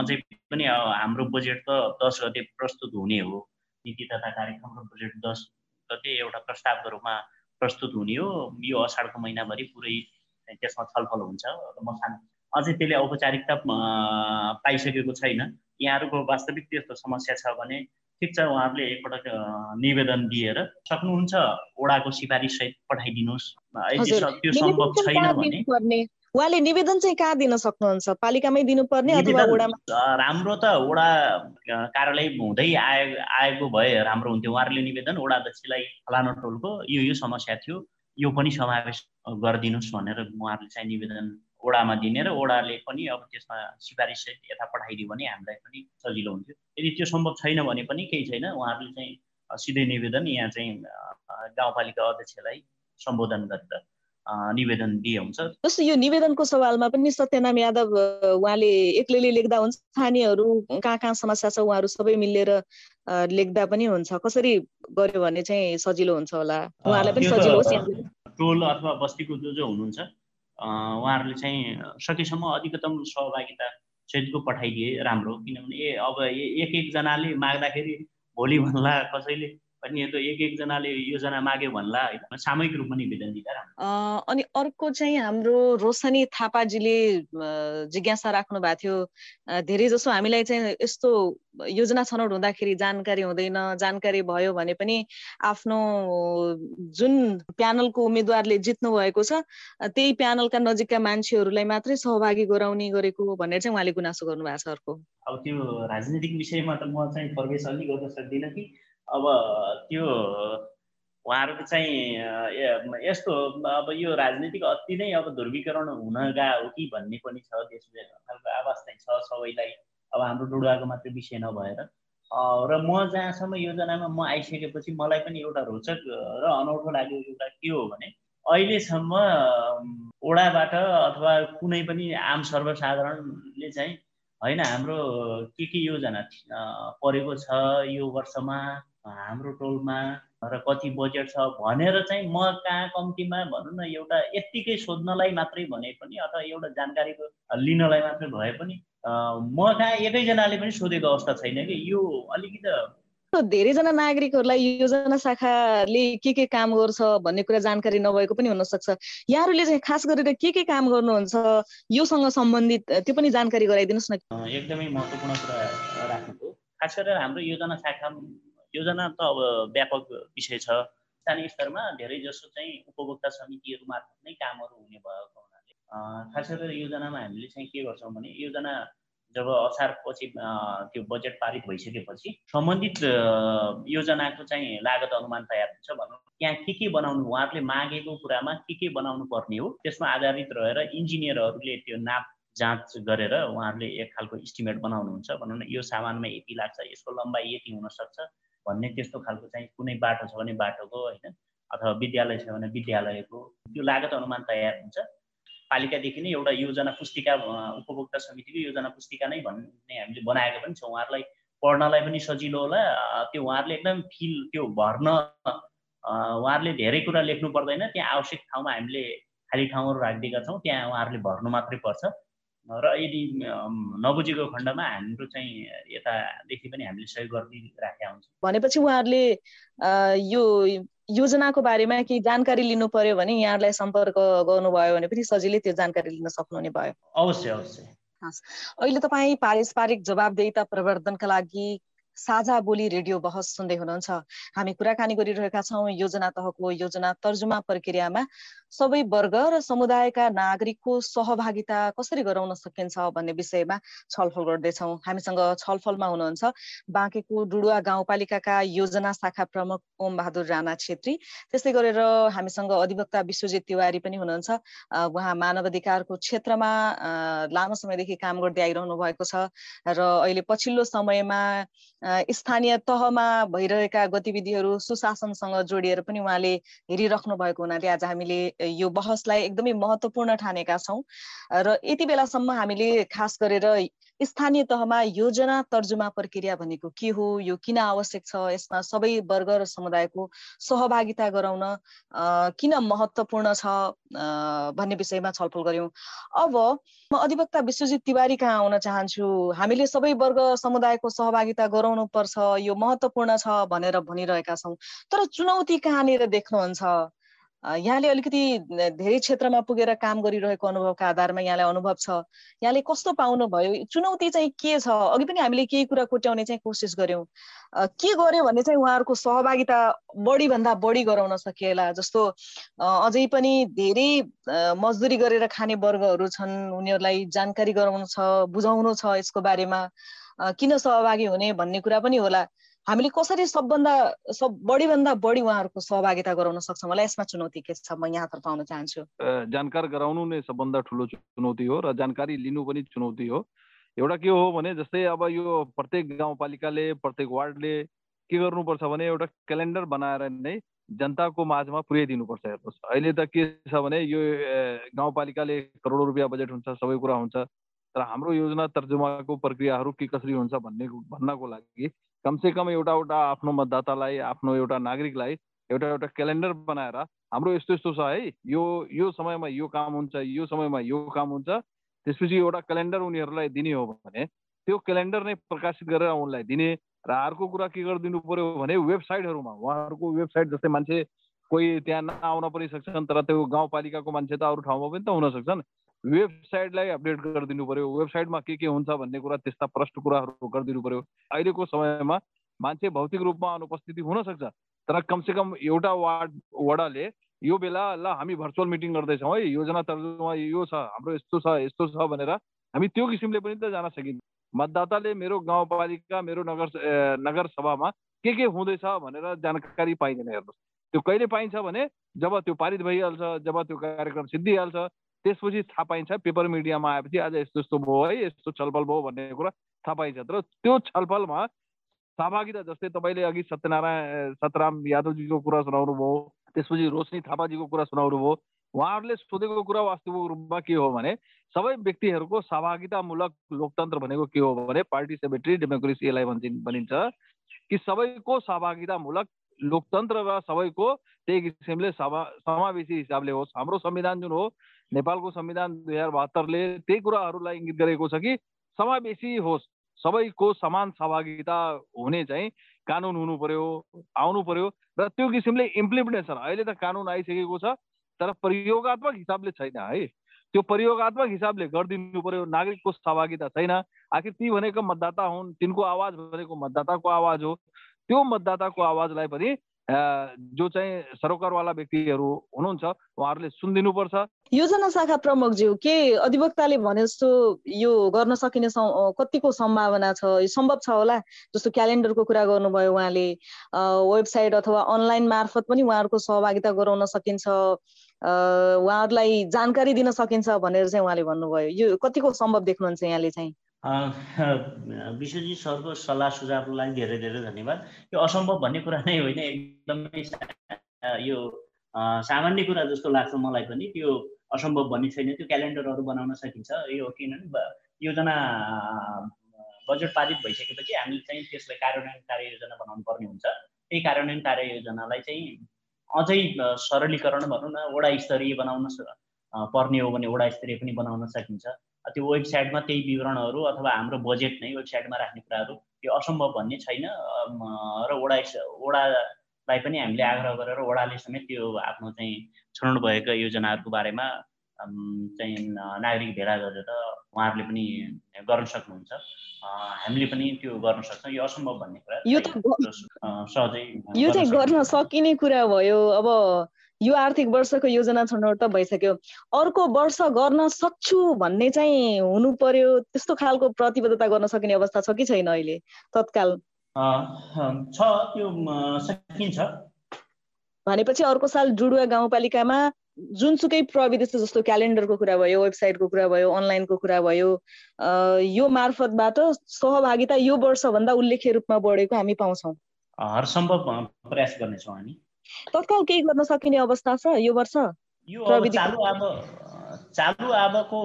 अझै पनि हाम्रो बजेट त दस गते प्रस्तुत हुने हो। नीति तथा कार्यक्रम र बजेट दस गते एउटा प्रस्तावको रूपमा प्रस्तुत हुने हो। यो असाढको महिनाभरि पुरै त्यसमा छलफल हुन्छ। म अझै त्यसले औपचारिकता पाइसकेको छैन। यहाँहरूको वास्तविक त्यस्तो समस्या छ भने ठिक छ उहाँहरूले एकपटक निवेदन दिएर सक्नुहुन्छ ओडाको सिफारिस सहित पठाइदिनुहोस् त्यो सम्भव छैन भने उहाँले निवेदन चाहिँ कहाँ दिन सक्नुहुन्छ? पालिकामै दिनुपर्ने अथवा ओडामा? राम्रो त ओडा कार्यालय हुँदै आए आएको भए राम्रो हुन्थ्यो। उहाँहरूले निवेदन ओडा अध्यक्षलाई फलानु टोलको यो यो समस्या थियो यो पनि समावेश गरिदिनुहोस् भनेर उहाँहरूले चाहिँ निवेदन ओडामा दिने र ओडाले पनि अब त्यसमा सिफारिस यता पठाइदियो भने हामीलाई पनि सजिलो हुन्थ्यो। यदि त्यो सम्भव छैन भने पनि केही छैन उहाँहरूले चाहिँ सिधै निवेदन यहाँ चाहिँ गाउँपालिका अध्यक्षलाई सम्बोधन गरेर निवेदन दिए हुन्छ। जस्तो यो निवेदनको सवालमा पनि सत्यनाम यादव उहाँले एक्लैले लेख्दा हुन्छ स्थानीयहरू कहाँ कहाँ समस्या छ उहाँहरू सबै मिलेर लेख्दा पनि हुन्छ। कसरी गर्यो भने चाहिँ सजिलो हुन्छ होला? उहाँलाई पनि सजिलो होस् टोल अथवा बस्तीको जो जो हुनुहुन्छ उहाँहरूले चाहिँ सकेसम्म अधिकतम सहभागिता सहितको पठाइदिए राम्रो किनभने ए अब एक एकजनाले माग्दाखेरि भोलि भन्ला कसैले। अनि यो त एक एकजनाले योजना माग्यो भन्ला होइन सामूहिक रूपमा निवेदन दिँदा अनि अर्को चाहिँ हाम्रो रोशनी थापाजीले जिज्ञासा राख्नु भएको थियो धेरै जसो हामीलाई चाहिँ यस्तो योजना छनौट हुँदाखेरि जानकारी हुँदैन जानकारी भयो भने पनि आफ्नो जुन प्यानलको उम्मेद्वारले जित्नु भएको छ त्यही प्यानलका नजिकका मान्छेहरूलाई मात्रै सहभागी गराउने गरेको भनेर चाहिँ उहाँले गुनासो गर्नुभएको छ अर्को। अब त्यो राजनीतिक विषयमा त म चाहिँ प्रवेश अलि गर्न सक्दिनँ कि अब त्यो उहाँहरूको चाहिँ यस्तो अब यो राजनीतिक अति नै अब ध्रुवीकरण हुन गएको हो कि भन्ने पनि छ देश खालको आवाज चाहिँ छ सबैलाई अब हाम्रो डुडुवाको मात्रै विषय नभएर। र म जहाँसम्म योजनामा म आइसकेपछि मलाई पनि एउटा रोचक र अनौठो लाग्यो एउटा के हो भने अहिलेसम्म ओडाबाट अथवा कुनै पनि आम सर्वसाधारणले चाहिँ होइन हाम्रो के के योजना परेको छ यो वर्षमा? हाम्रो टोलमा र कति बजेट छ भनेर चाहिँ म कहाँ कम्तीमा भनौँ न एउटा यत्तिकै सोध्नलाई मात्रै भने पनि अथवा एउटा जानकारीको लिनलाई मात्रै भए पनि म कहाँ एकैजनाले पनि सोधेको अवस्था छैन कि। यो अलिकति धेरैजना नागरिकहरूलाई योजना शाखाले के के काम गर्छ भन्ने कुरा जानकारी नभएको पनि हुनसक्छ। यहाँहरूले चाहिँ खास गरेर के के काम गर्नुहुन्छ योसँग सम्बन्धित त्यो पनि जानकारी गराइदिनुहोस् न। एकदमै महत्त्वपूर्ण कुरा राख्नुभयो। खास गरेर हाम्रो योजना शाखा योजना त अब व्यापक विषय छ। स्थानीय स्तरमा धेरै जसो चाहिँ उपभोक्ता समितिहरू मार्फत नै कामहरू हुने भएको हुनाले खास गरेर योजनामा हामीले चाहिँ के गर्छौँ भने योजना जब असारपछि त्यो बजेट पारित भइसकेपछि सम्बन्धित योजनाको चाहिँ लागत अनुमान तयार हुन्छ भनौँ। त्यहाँ के के बनाउनु उहाँहरूले मागेको कुरामा के के बनाउनु पर्ने हो त्यसमा आधारित रहेर इन्जिनियरहरूले त्यो नाप जाँच गरेर उहाँहरूले एक खालको इस्टिमेट बनाउनुहुन्छ। भनौँ न यो सामानमा यति लाग्छ यसको लम्बाइ यति हुनसक्छ। भन्ने त्यस्तो खालको चाहिँ कुनै बाटो छ भने बाटोको होइन अथवा विद्यालय छ भने विद्यालयको त्यो लागत अनुमान तयार हुन्छ। पालिकादेखि नै एउटा योजना पुस्तिका उपभोक्ता समितिको योजना पुस्तिका नै भन्ने हामीले बनाएको पनि छ। उहाँहरूलाई पढ्नलाई पनि सजिलो होला। त्यो उहाँहरूले एकदम फिल त्यो भर्न उहाँहरूले धेरै कुरा लेख्नु पर्दैन। त्यहाँ आवश्यक ठाउँमा हामीले खाली ठाउँहरू राखिदिएका छौँ। त्यहाँ उहाँहरूले भर्नु मात्रै पर्छ। र यदि नबुझेको खण्डमा हाम्रो चाहिँ यतादेखि पनि हामीले सहयोग गरिदिइराखेका हुन्छ। भनेपछि उहाँहरूले यो योजनाको बारेमा केही जानकारी लिनु पर्यो भने यहाँहरूलाई सम्पर्क गर्नुभयो भने पनि सजिलै त्यो जानकारी लिन सक्नुहुने भयो। अवश्य अवश्य। अहिले तपाईँ पारस्परिक जवाबदेता प्रवर्धनका लागि साझा बोली रेडियो बहस सुन्दै हुनुहुन्छ। हामी कुराकानी गरिरहेका छौँ। योजना तहको योजना तर्जुमा प्रक्रियामा सबै वर्ग र समुदायका नागरिकको सहभागिता कसरी गराउन सकिन्छ भन्ने विषयमा छलफल गर्दैछौँ। हामीसँग छलफलमा हुनुहुन्छ बाँकेको डुडुवा गाउँपालिकाका योजना शाखा प्रमुख ओम बहादुर राणा छेत्री। त्यस्तै गरेर हामीसँग अधिवक्ता विश्वजित तिवारी पनि हुनुहुन्छ। उहाँ मानव अधिकारको क्षेत्रमा लामो समयदेखि काम गर्दै आइरहनु भएको छ र अहिले पछिल्लो समयमा स्थानीय तहमा भइरहेका गतिविधिहरू सुशासनसँग जोडिएर पनि उहाँले हेरिराख्नु भएको हुनाले आज हामीले यो बहसलाई एकदमै महत्त्वपूर्ण ठानेका छौँ। र यति बेलासम्म हामीले खास गरेर स्थानीय तहमा योजना तर्जुमा प्रक्रिया भनेको के हो यो किन आवश्यक छ यसमा सबै वर्ग र समुदायको सहभागिता गराउन किन महत्त्वपूर्ण छ भन्ने विषयमा छलफल गऱ्यौँ। अब म अधिवक्ता विश्वजित तिवारी कहाँ आउन चाहन्छु? हामीले सबै वर्ग समुदायको सहभागिता गराउनु पर्छ यो महत्त्वपूर्ण छ भनेर भनिरहेका छौँ। तर चुनौती कहाँनिर देख्नुहुन्छ? यहाँले अलिकति धेरै क्षेत्रमा पुगेर काम गरिरहेको अनुभवका आधारमा यहाँलाई अनुभव छ। यहाँले कस्तो पाउनुभयो? चुनौती चाहिँ के छ? अघि पनि हामीले केही कुरा कोट्याउने चाहिँ कोसिस गऱ्यौँ। के गर्यो भने चाहिँ उहाँहरूको सहभागिता बढीभन्दा बढी गराउन सकिएला जस्तो अझै पनि धेरै मजदुरी गरेर खाने वर्गहरू छन् उनीहरूलाई जानकारी गराउनु छ बुझाउनु छ यसको बारेमा। किन सहभागी हुने भन्ने कुरा पनि होला। हामीले कसरी सबभन्दा सब बढीभन्दा बढी उहाँहरूको सहभागिता गराउन सक्छौँ होला? यसमा चुनौती के छ? म यहाँतर्फ आउन चाहन्छु। जानकार गराउनु नै सबभन्दा ठुलो चुनौती हो र जानकारी लिनु पनि चुनौती हो। एउटा के हो भने जस्तै अब यो प्रत्येक गाउँपालिकाले प्रत्येक वार्डले के गर्नुपर्छ भने एउटा क्यालेन्डर बनाएर नै जनताको माझमा पुर्याइदिनुपर्छ हेर्नुहोस्। अहिले त के छ भने यो गाउँपालिकाले करोडौँ रुपियाँ बजेट हुन्छ सबै कुरा हुन्छ। तर हाम्रो योजना तर्जुमाको प्रक्रियाहरू के कसरी हुन्छ भन्ने भन्नको लागि कमसेकम एउटा एउटा आफ्नो मतदातालाई आफ्नो एउटा नागरिकलाई एउटा एउटा क्यालेन्डर बनाएर हाम्रो यस्तो यस्तो छ है यो यो समयमा यो काम हुन्छ यो समयमा यो काम हुन्छ त्यसपछि एउटा क्यालेन्डर उनीहरूलाई दिने हो भने त्यो क्यालेन्डर नै प्रकाशित गरेर उनलाई दिने र अर्को कुरा के गरिदिनु पर्यो भने वेबसाइटहरूमा उहाँहरूको वेबसाइट जस्तै मान्छे कोही त्यहाँ नआउन पनि सक्छन् तर त्यो गाउँपालिकाको मान्छे त अरू ठाउँमा पनि त हुन सक्छन्। वेबसाइटलाई अपडेट गरिदिनु पर्यो। वेबसाइटमा के के हुन्छ भन्ने कुरा त्यस्ता प्रष्ट कुराहरू गरिदिनु पर्यो। अहिलेको समयमा मान्छे भौतिक रूपमा अनुपस्थिति हुनसक्छ तर कमसेकम एउटा वार्ड वडाले यो बेला ल हामी भर्चुअल मिटिङ गर्दैछौँ है योजना तर्जुमा यो छ हाम्रो यस्तो छ यस्तो छ भनेर हामी त्यो किसिमले पनि त जान सकिन्छ मतदाताले मेरो गाउँपालिका मेरो नगर नगर सभामा के के हुँदैछ भनेर जानकारी पाइँदैन हेर्नुहोस्। त्यो कहिले पाइन्छ भने जब त्यो पारित भइहाल्छ जब त्यो कार्यक्रम सिद्धिहाल्छ त्यसपछि थाहा पाइन्छ पेपर मिडियामा आएपछि आज यस्तो यस्तो भयो है यस्तो छलफल भयो भन्ने कुरा थाहा पाइन्छ। तर त्यो छलफलमा सहभागिता जस्तै तपाईँले अघि सत्यनारायण सतराम यादवजीको कुरा सुनाउनु भयो त्यसपछि रोशनी थापाजीको कुरा सुनाउनु भयो उहाँहरूले सोधेको कुरा वास्तविक रूपमा के हो भने सबै व्यक्तिहरूको सहभागितामूलक लोकतन्त्र भनेको के हो भने पार्टी सेक्रेटरी डेमोक्रेसी यसलाई भन्छ भनिन्छ कि सबैको सहभागितामूलक लोकतन्त्र र सबैको त्यही किसिमले सभा समावेशी हिसाबले होस्। हाम्रो संविधान जुन हो नेपालको संविधान दुई हजार बहत्तरले त्यही कुराहरूलाई इङ्गित गरेको छ कि समावेशी होस्। सबैको समान सहभागिता हुने चाहिँ कानुन हुनु पर्यो आउनु पर्यो र त्यो किसिमले इम्प्लिमेन्टेसन अहिले त कानुन आइसकेको छ तर प्रयोगत्मक हिसाबले छैन है। त्यो प्रयोगत्मक हिसाबले गरिदिनु पर्यो नागरिकको सहभागिता छैन। आखिर ती भनेको मतदाता हुन् तिनको आवाज भनेको मतदाताको आवाज हो। त्यो मतदाताको आवाजलाई पनि जो चाहिँ सरोकारवाला व्यक्तिहरू हुनुहुन्छ उहाँहरूले सुनिदिनुपर्छ। योजना शाखा प्रमुखज्यू के अधिवक्ताले भने जस्तो यो गर्न सकिने कतिको सम्भावना छ? सम्भव छ होला? जस्तो क्यालेन्डरको कुरा गर्नुभयो उहाँले। वेबसाइट अथवा अनलाइन मार्फत पनि उहाँहरूको सहभागिता गराउन सकिन्छ। उहाँहरूलाई जानकारी दिन सकिन्छ भनेर चाहिँ उहाँले भन्नुभयो। यो कतिको सम्भव देख्नुहुन्छ यहाँले चाहिँ? विश्वजी सरको सल्लाह सुझावलाई धेरै धेरै धन्यवाद। यो असम्भव भन्ने कुरा नै होइन एकदमै यो सामान्य कुरा जस्तो लाग्छ मलाई पनि। त्यो असम्भव भन्ने छैन त्यो क्यालेन्डरहरू बनाउन सकिन्छ। यो किनभने योजना बजेट पारित भइसकेपछि हामीले चाहिँ त्यसलाई कार्यान्वयन कार्ययोजना बनाउनु पर्ने हुन्छ। त्यही कार्यान्वयन कार्ययोजनालाई चाहिँ अझै सरलीकरण भनौँ न वडा स्तरीय बनाउन पर्ने हो भने वडा स्तरीय पनि बनाउन सकिन्छ। त्यो वेबसाइटमा त्यही विवरणहरू अथवा हाम्रो बजेट नै वेबसाइटमा राख्ने कुराहरू त्यो असम्भव भन्ने छैन। र वडा वडालाई पनि हामीले आग्रह गरेर वडाले समेत त्यो आफ्नो चाहिँ छनौट भएका योजनाहरूको बारेमा चाहिँ नागरिक भेला गरेर उहाँहरूले पनि गर्न सक्नुहुन्छ। हामीले पनि त्यो गर्न सक्छौँ। यो असम्भव भन्ने कुरा यो त सहजै यो चाहिँ गर्न सकिने कुरा भयो। अब यो आर्थिक वर्षको योजना छनौट त भइसक्यो। अर्को वर्ष गर्न सक्छु भन्ने चाहिँ हुनु पर्यो त्यस्तो खालको प्रतिबद्धता गर्न सकिने अवस्था छ कि छैन अहिले? तत्काल। छ त्यो सकिन्छ। भनेपछि अर्को साल जुडुवा गाउँपालिकामा जुनसुकै प्रविधि जस्तो क्यालेन्डरको कुरा भयो वेबसाइटको कुरा भयो अनलाइनको कुरा भयो यो मार्फतबाट सहभागिता यो वर्षभन्दा उल्लेख्य रूपमा बढेको हामी पाउँछौँ। हरसम्भव प्रयास गर्नेछौँ हामी। तत्काल केही गर्न सकिने अवस्था छ? यो वर्ष? यो चालु अब चालु अबको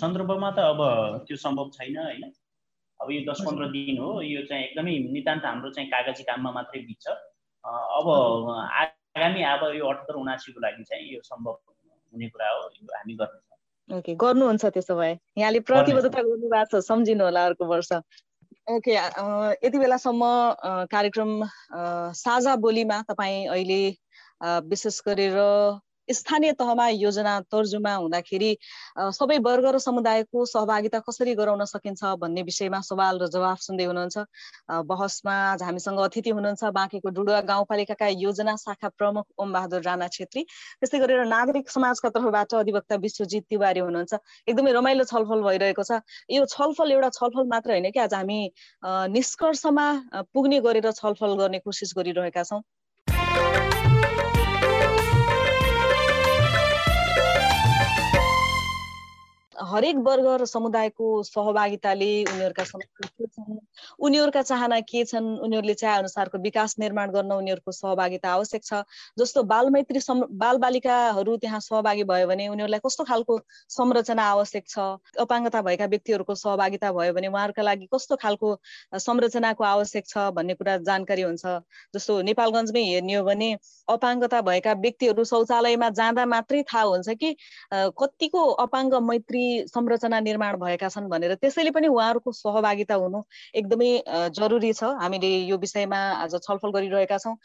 सन्दर्भमा त अब त्यो सम्भव छैन होइन? अब यो दस पन्ध्र दिन हो यो चाहिँ एकदमै नितान्त हाम्रो चाहिँ कागजी काममा मात्रै बित्छ। अब आगामी अब यो अठहत्तर उनासीको लागि चाहिँ यो सम्भव हुने कुरा हो यो हामी गर्नेछौँ। ओके गर्नुहुन्छ त्यसो भए। यहाँले प्रतिबद्धता गर्नु भएको छ सम्झिनु होला अर्को वर्ष। ओके यति बेलासम्म कार्यक्रम साझा बोलीमा तपाईँ अहिले विशेष गरेर स्थानीय तहमा योजना तर्जुमा हुँदाखेरि सबै वर्ग र समुदायको सहभागिता कसरी गराउन सकिन्छ भन्ने विषयमा सवाल र जवाफ सुन्दै हुनुहुन्छ। बहसमा आज हामीसँग अतिथि हुनुहुन्छ बाँकीको डुडुवा गाउँपालिकाका योजना शाखा प्रमुख ओम बहादुर राणा छेत्री। त्यस्तै गरेर नागरिक समाजका तर्फबाट अधिवक्ता विश्वजित तिवारी हुनुहुन्छ। एकदमै रमाइलो छलफल भइरहेको छ। यो छलफल एउटा छलफल मात्र होइन कि आज हामी निष्कर्षमा पुग्ने गरेर छलफल गर्ने कोसिस गरिरहेका छौँ। हरेक वर्ग र समुदायको सहभागिताले उनीहरूका के छन्? उनीहरूका चाहना के छन्? उनीहरूले चाहे अनुसारको विकास निर्माण गर्न उनीहरूको सहभागिता आवश्यक छ। जस्तो बालमैत्री बाल बालिकाहरू त्यहाँ सहभागी भयो भने उनीहरूलाई कस्तो खालको संरचना आवश्यक छ? अपाङ्गता भएका व्यक्तिहरूको सहभागिता भयो भने उहाँहरूका लागि कस्तो खालको संरचनाको आवश्यक छ भन्ने कुरा जानकारी हुन्छ। जस्तो नेपालगञ्जमै हेर्ने हो भने अपाङ्गता भएका व्यक्तिहरू शौचालयमा जाँदा मात्रै थाहा हुन्छ कि कतिको अपाङ्ग मैत्री संरचना निर्माण भएका छन् भनेर त्यसैले पनि उहाँहरूको सहभागिता हुनु एकदमै जरुरी छ। हामीले यो विषयमा आज छलफल गरिरहेका छौँ।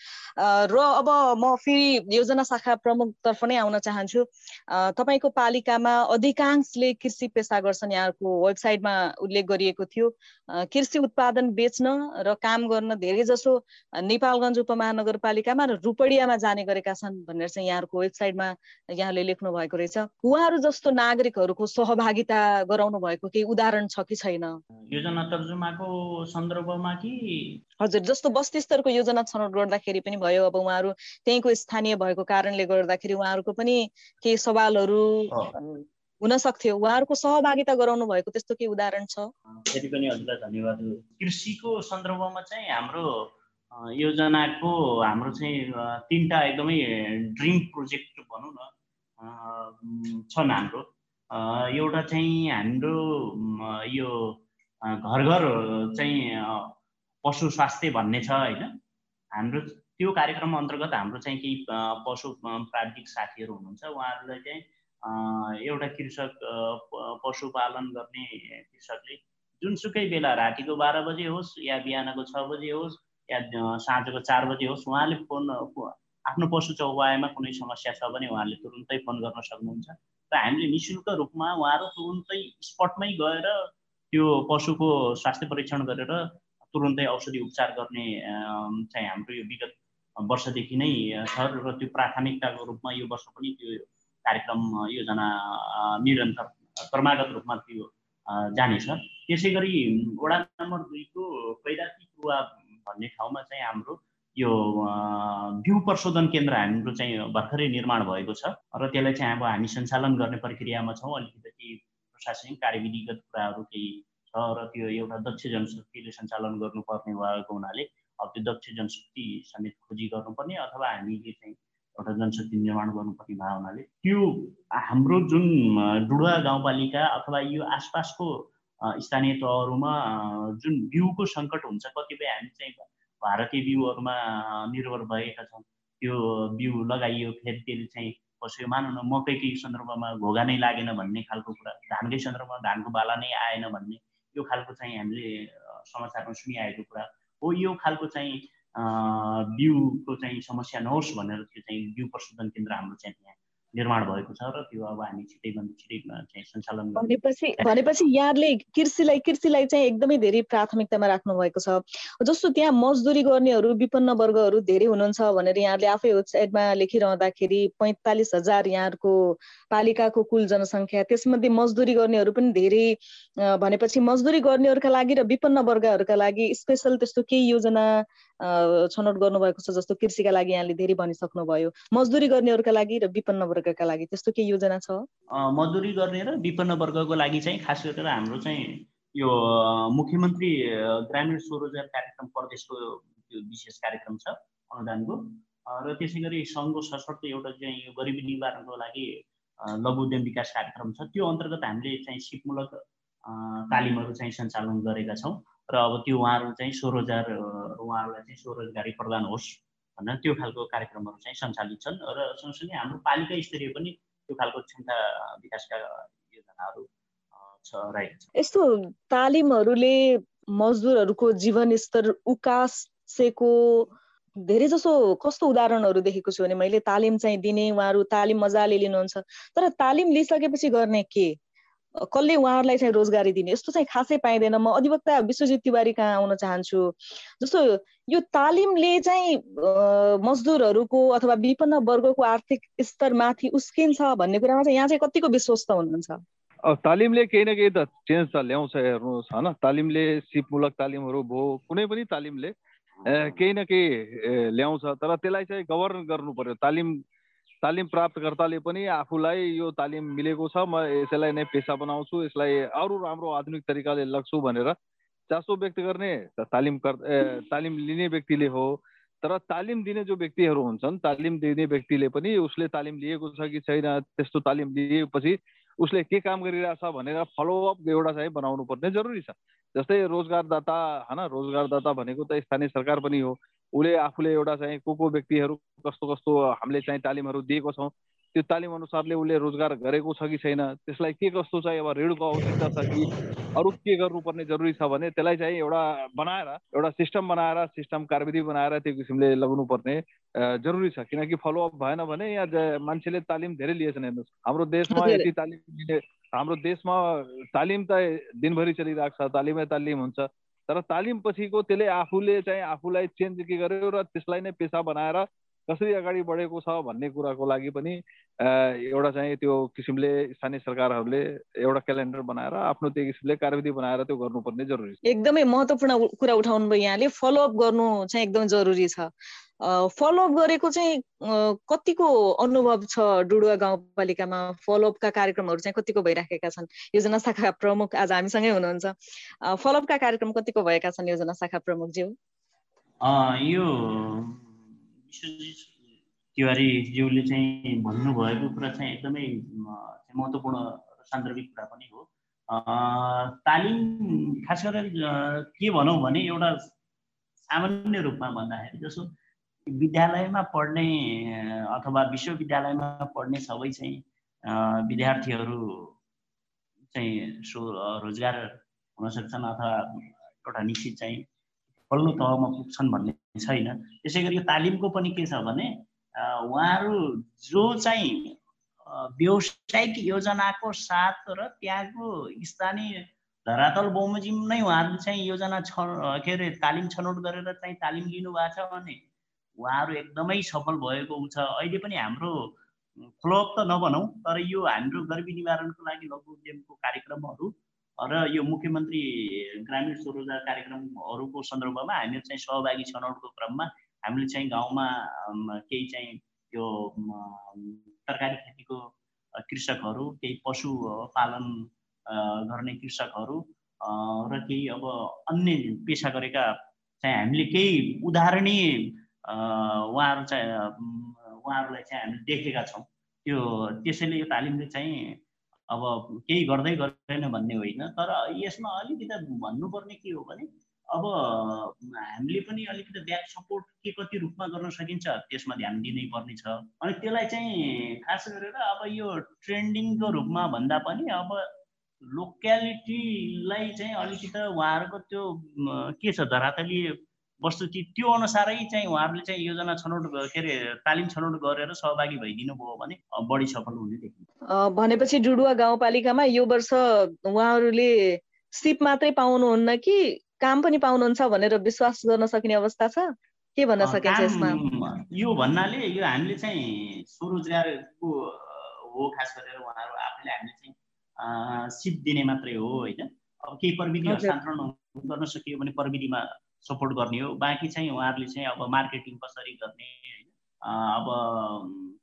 र अब म फेरि योजना शाखा प्रमुखतर्फ नै आउन चाहन्छु। तपाईँको पालिकामा अधिकांशले कृषि पेसा गर्छन्। यहाँको वेबसाइटमा उल्लेख गरिएको थियो। कृषि उत्पादन बेच्न र काम गर्न धेरै जसो नेपालगञ्ज उपमहानगरपालिकामा र रूपडियामा जाने गरेका छन् भनेर चाहिँ यहाँहरूको वेबसाइटमा यहाँले लेख्नु भएको रहेछ। उहाँहरू जस्तो नागरिकहरूको सह सहभागिता गराउनु भएको केही उदाहरण छ कि छैन? योजना तर्जुमाको सन्दर्भमा कि? हजुर जस्तो बस्ती स्तरको योजना छनौट गर्दाखेरि पनि भयो। अब उहाँहरू त्यहीँको स्थानीय भएको कारणले गर्दाखेरि उहाँहरूको पनि केही सवालहरू हुन सक्थ्यो। उहाँहरूको सहभागिता गराउनु भएको त्यस्तो केही उदाहरण छ? फेरि पनि हजुरलाई धन्यवाद। कृषिको सन्दर्भमा चाहिँ हाम्रो योजनाको हाम्रो चाहिँ तिनवटा एकदमै ड्रिम प्रोजेक्ट भनौँ न। छन् हाम्रो। एउटा चाहिँ हाम्रो यो घर घर चाहिँ पशु स्वास्थ्य भन्ने छ होइन। हाम्रो त्यो कार्यक्रम अन्तर्गत हाम्रो चाहिँ केही पशु प्राविधिक साथीहरू हुनुहुन्छ। उहाँहरूलाई चाहिँ एउटा कृषक पशुपालन गर्ने कृषकले जुनसुकै बेला रातिको बाह्र बजे होस् या बिहानको छ बजे होस् या साँझको चार बजे होस् उहाँले फोन आफ्नो पशु चौपायामा कुनै समस्या छ भने उहाँले तुरुन्तै फोन गर्न सक्नुहुन्छ। र हामीले नि शुल्क रूपमा उहाँहरू तुरुन्तै स्पटमै गएर त्यो पशुको स्वास्थ्य परीक्षण गरेर तुरुन्तै औषधि उपचार गर्ने चाहिँ हाम्रो यो विगत वर्षदेखि नै छ र त्यो प्राथमिकताको रूपमा यो वर्ष पनि त्यो कार्यक्रम योजना निरन्तर क्रमागत रूपमा त्यो जानेछ। त्यसै गरी वडा नम्बर दुईको कैराती कुवा भन्ने ठाउँमा चाहिँ हाम्रो यो बिउ प्रशोधन केन्द्र हाम्रो चाहिँ भर्खरै निर्माण भएको छ र त्यसलाई चाहिँ अब हामी सञ्चालन गर्ने प्रक्रियामा छौँ। अलिकति प्रशासनिक कार्यविधिगत कुराहरू केही छ र त्यो एउटा दक्ष जनशक्तिले सञ्चालन गर्नुपर्ने भएको हुनाले अब त्यो दक्ष जनशक्ति समेत खोजी गर्नुपर्ने अथवा हामीले चाहिँ एउटा जनशक्ति निर्माण गर्नुपर्ने भएको हुनाले त्यो हाम्रो जुन डुडुवा गाउँपालिका अथवा यो आसपासको स्थानीय तहहरूमा जुन बिउको सङ्कट हुन्छ कतिपय हामी चाहिँ भारतीय बिउहरूमा निर्भर भएका छौँ त्यो बिउ लगाइयो फेरि त्यसले चाहिँ कसै मानौँ न मकैकै सन्दर्भमा घोगा नै लागेन भन्ने खालको कुरा धानकै सन्दर्भमा धानको बाला नै आएन भन्ने यो खालको चाहिँ हामीले समाचारमा सुनिआएको कुरा हो। यो खालको चाहिँ बिउको चाहिँ समस्या नहोस् भनेर त्यो चाहिँ बिउ प्रशोधन केन्द्र हाम्रो चाहिँ यहाँ निर्माण भएको छ र त्यो अब हामी छिटैभन्दा छिटै चाहिँ सञ्चालन भनेपछि भनेपछि यहाँले कृषिलाई कृषिलाई चाहिँ एकदमै धेरै प्राथमिकतामा राख्नु भएको छ। जस्तो त्यहाँ मजदुरी गर्नेहरू विपन्न वर्गहरू धेरै हुनुहुन्छ भनेर यहाँले आफै वेबसाइटमा लेखिरहँदाखेरि पैँतालिस हजार यहाँहरूको पालिकाको कुल जनसङ्ख्या त्यसमध्ये मजदुरी गर्नेहरू पनि धेरै भनेपछि मजदुरी गर्नेहरूका लागि र विपन्न वर्गहरूका लागि स्पेसल त्यस्तो केही योजना छनौट गर्नुभएको छ जस्तो कृषिका लागि यहाँले धेरै भनिसक्नुभयो। मजदुरी गर्नेहरूका लागि र विपन्न वर्गका लागि त्यस्तो केही योजना छ? मजदुरी गर्ने र विपन्न वर्गको लागि चाहिँ खास गरेर हाम्रो चाहिँ यो मुख्यमन्त्री ग्रामीण स्वरोजगार कार्यक्रम प्रदेशको त्यो विशेष कार्यक्रम छ अनुदानको। र त्यसै गरी सङ्घको सशर्त एउटा चाहिँ यो गरिबी निवारणको लागि लघु उद्यम विकास कार्यक्रम छ। त्यो अन्तर्गत हामीले चाहिँ सिपमूलक तालिमहरू चाहिँ सञ्चालन गरेका छौँ। र अब त्यो उहाँहरू चाहिँ स्वरोजगार उहाँहरूलाई चाहिँ स्वरोजगारी प्रदान होस् भनेर त्यो खालको कार्यक्रमहरू चाहिँ सञ्चालित छन् र सँगसँगै हाम्रो पालिका स्तरीय पनि त्यो खालको क्षमता विकासका योजनाहरू छ रहेको छ। यस्तो तालिमहरूले मजदुरहरूको जीवन स्तर उकासेको धेरै जसो कस्तो उदाहरणहरू देखेको छु भने मैले तालिम चाहिँ दिने उहाँहरू तालिम मजाले लिनुहुन्छ। तर तालिम लिइसकेपछि गर्ने के? कसले उहाँहरूलाई चाहिँ रोजगारी दिने? यस्तो चाहिँ खासै पाइँदैन। म अधिवक्ता विश्वजित तिवारी कहाँ आउन चाहन्छु? जस्तो यो तालिमले चाहिँ मजदुरहरूको अथवा विपन्न वर्गको आर्थिक स्तर माथि उस्किन्छ भन्ने कुरामा चाहिँ यहाँ चाहिँ कतिको विश्वस्त हुनुहुन्छ? तालिमले केही न केही त चेन्ज त ल्याउँछ हेर्नुहोस् होइन? तालिमले सिपमूलक तालिमहरू भयो कुनै पनि तालिमले केही न केही ल्याउँछ। तर त्यसलाई चाहिँ गभर्न गर्नु पर्यो। तालिम तालिम प्राप्तकर्ताले पनि आफूलाई यो तालिम मिलेको छ। म यसैलाई नै पेसा बनाउँछु। यसलाई अरू राम्रो आधुनिक तरिकाले लग्छु भनेर चासो व्यक्त गर्ने तालिम तालिम लिने व्यक्तिले हो। तर तालिम दिने जो व्यक्तिहरू हुन्छन् तालिम दिने व्यक्तिले पनि उसले तालिम लिएको छ कि छैन त्यस्तो तालिम लिएपछि उसले के काम गरिरहेछ भनेर फलोअप एउटा चाहिँ बनाउनु पर्ने जरुरी छ। जस्तै रोजगारदाता होइन रोजगारदाता भनेको त स्थानीय सरकार पनि हो। उसले आफूले एउटा चाहिँ को को व्यक्तिहरू कस्तो कस्तो हामीले चाहिँ तालिमहरू दिएको छौँ त्यो तालिम अनुसारले उसले रोजगार गरेको छ कि छैन त्यसलाई के कस्तो चाहिँ अब ऋणको आवश्यकता छ कि अरू के गर्नुपर्ने जरुरी छ भने त्यसलाई चाहिँ एउटा बनाएर एउटा सिस्टम बनाएर सिस्टम कार्यविधि बनाएर त्यो किसिमले लगाउनु पर्ने जरुरी छ। किनकि फलोअप भएन भने यहाँ मान्छेले तालिम धेरै लिएछन् हेर्नुहोस् हाम्रो देशमा यति तालिम लिने हाम्रो देशमा तालिम त दिनभरि चलिरहेको छ तालिमै तालिम हुन्छ। तर तालिम पछिको त्यसले आफूले चाहिँ आफूलाई चेन्ज के गर्यो र त्यसलाई नै पेसा बनाएर कसरी अगाडि बढेको छ भन्ने कुराको लागि पनि एउटा चाहिँ त्यो किसिमले स्थानीय सरकारहरूले एउटा क्यालेन्डर बनाएर आफ्नो त्यो किसिमले कार्यविधि बनाएर त्यो गर्नुपर्ने जरुरी छ। एकदमै महत्त्वपूर्ण कुरा उठाउनु भयो यहाँले फलोअप गर्नु चाहिँ एकदमै जरुरी छ। फलोअप गरेको चाहिँ कतिको अनुभव छ डुडुवा गाउँपालिकामा? फलोअपका कार्यक्रमहरू चाहिँ कतिको भइराखेका छन्? योजना शाखा प्रमुख आज हामीसँगै हुनुहुन्छ। फलोअपका कार्यक्रम कतिको भएका छन् योजना शाखा प्रमुखज्यू? यो तिवारीज्यूले चाहिँ भन्नुभएको कुरा चाहिँ एकदमै महत्त्वपूर्ण सान्दर्भिक कुरा पनि हो। तालिम खास गरेर के भनौँ भने एउटा सामान्य रूपमा भन्दाखेरि जसो विद्यालयमा पढ्ने अथवा विश्वविद्यालयमा पढ्ने सबै चाहिँ विद्यार्थीहरू चाहिँ सो रोजगार हुन सक्छन् अथवा एउटा निश्चित चाहिँ पल्लो तहमा पुग्छन् भन्ने छैन। त्यसै गरी यो तालिमको पनि के छ भने उहाँहरू जो चाहिँ व्यावसायिक योजनाको साथ र त्यहाँको स्थानीय धरातल बमोजिम नै उहाँहरूले चाहिँ योजना छ के अरे तालिम छनौट गरेर चाहिँ तालिम लिनुभएको छ भने उहाँहरू एकदमै सफल भएको छ। अहिले पनि हाम्रो फ्लोअप त नभनौँ तर यो हाम्रो गरिबी निवारणको लागि लघु उद्यमको कार्यक्रमहरू र यो मुख्यमन्त्री ग्रामीण स्वरोजगार कार्यक्रमहरूको सन्दर्भमा हामीहरू चाहिँ सहभागी छनौटको क्रममा। हामीले चाहिँ गाउँमा केही चाहिँ यो तरकारी खेतीको कृषकहरू केही पशु पालन गर्ने कृषकहरू र केही अब अन्य पेसा गरेका चाहिँ हामीले केही उदाहरणीय उहाँहरू चाहिँ उहाँहरूलाई चाहिँ हामीले देखेका छौँ। त्यो त्यसैले यो तालिमले चाहिँ अब केही गर्दै गर्दैन भन्ने होइन तर यसमा अलिकति भन्नुपर्ने के हो भने अब हामीले पनि अलिकति ब्याक सपोर्ट के कति रूपमा गर्न सकिन्छ त्यसमा ध्यान दिनै पर्ने छ अनि त्यसलाई चाहिँ खास गरेर अब यो ट्रेन्डिङको रूपमा भन्दा पनि अब लोक्यालिटीलाई चाहिँ अलिकति उहाँहरूको त्यो के छ धरातली वस्तुस्थिति त्यो अनुसारै चाहिँ उहाँहरूले चाहिँ योजना छनौट के अरे तालिम छनौट गरेर सहभागी भइदिनु भयो भने बढी सफल हुने देखिन्छ। भनेपछि डुडुवा गाउँपालिकामा यो वर्ष उहाँहरूले सिप मात्रै पाउनुहुन्न कि काम पनि पाउनुहुन्छ भनेर विश्वास गर्न सकिने अवस्था छ? के भन्न सकिन्छ यसमा? यो भन्नाले यो हामीले चाहिँ स्वरोजगारको हो खास गरेर उहाँहरू आफैले हामीले चाहिँ सिप दिने मात्रै हो होइन? अब केही प्रविधि हस्तान्तरण गर्न सकियो भने प्रविधिमा सपोर्ट गर्ने हो। बाँकी चाहिँ उहाँहरूले चाहिँ अब मार्केटिङ कसरी गर्ने होइन? अब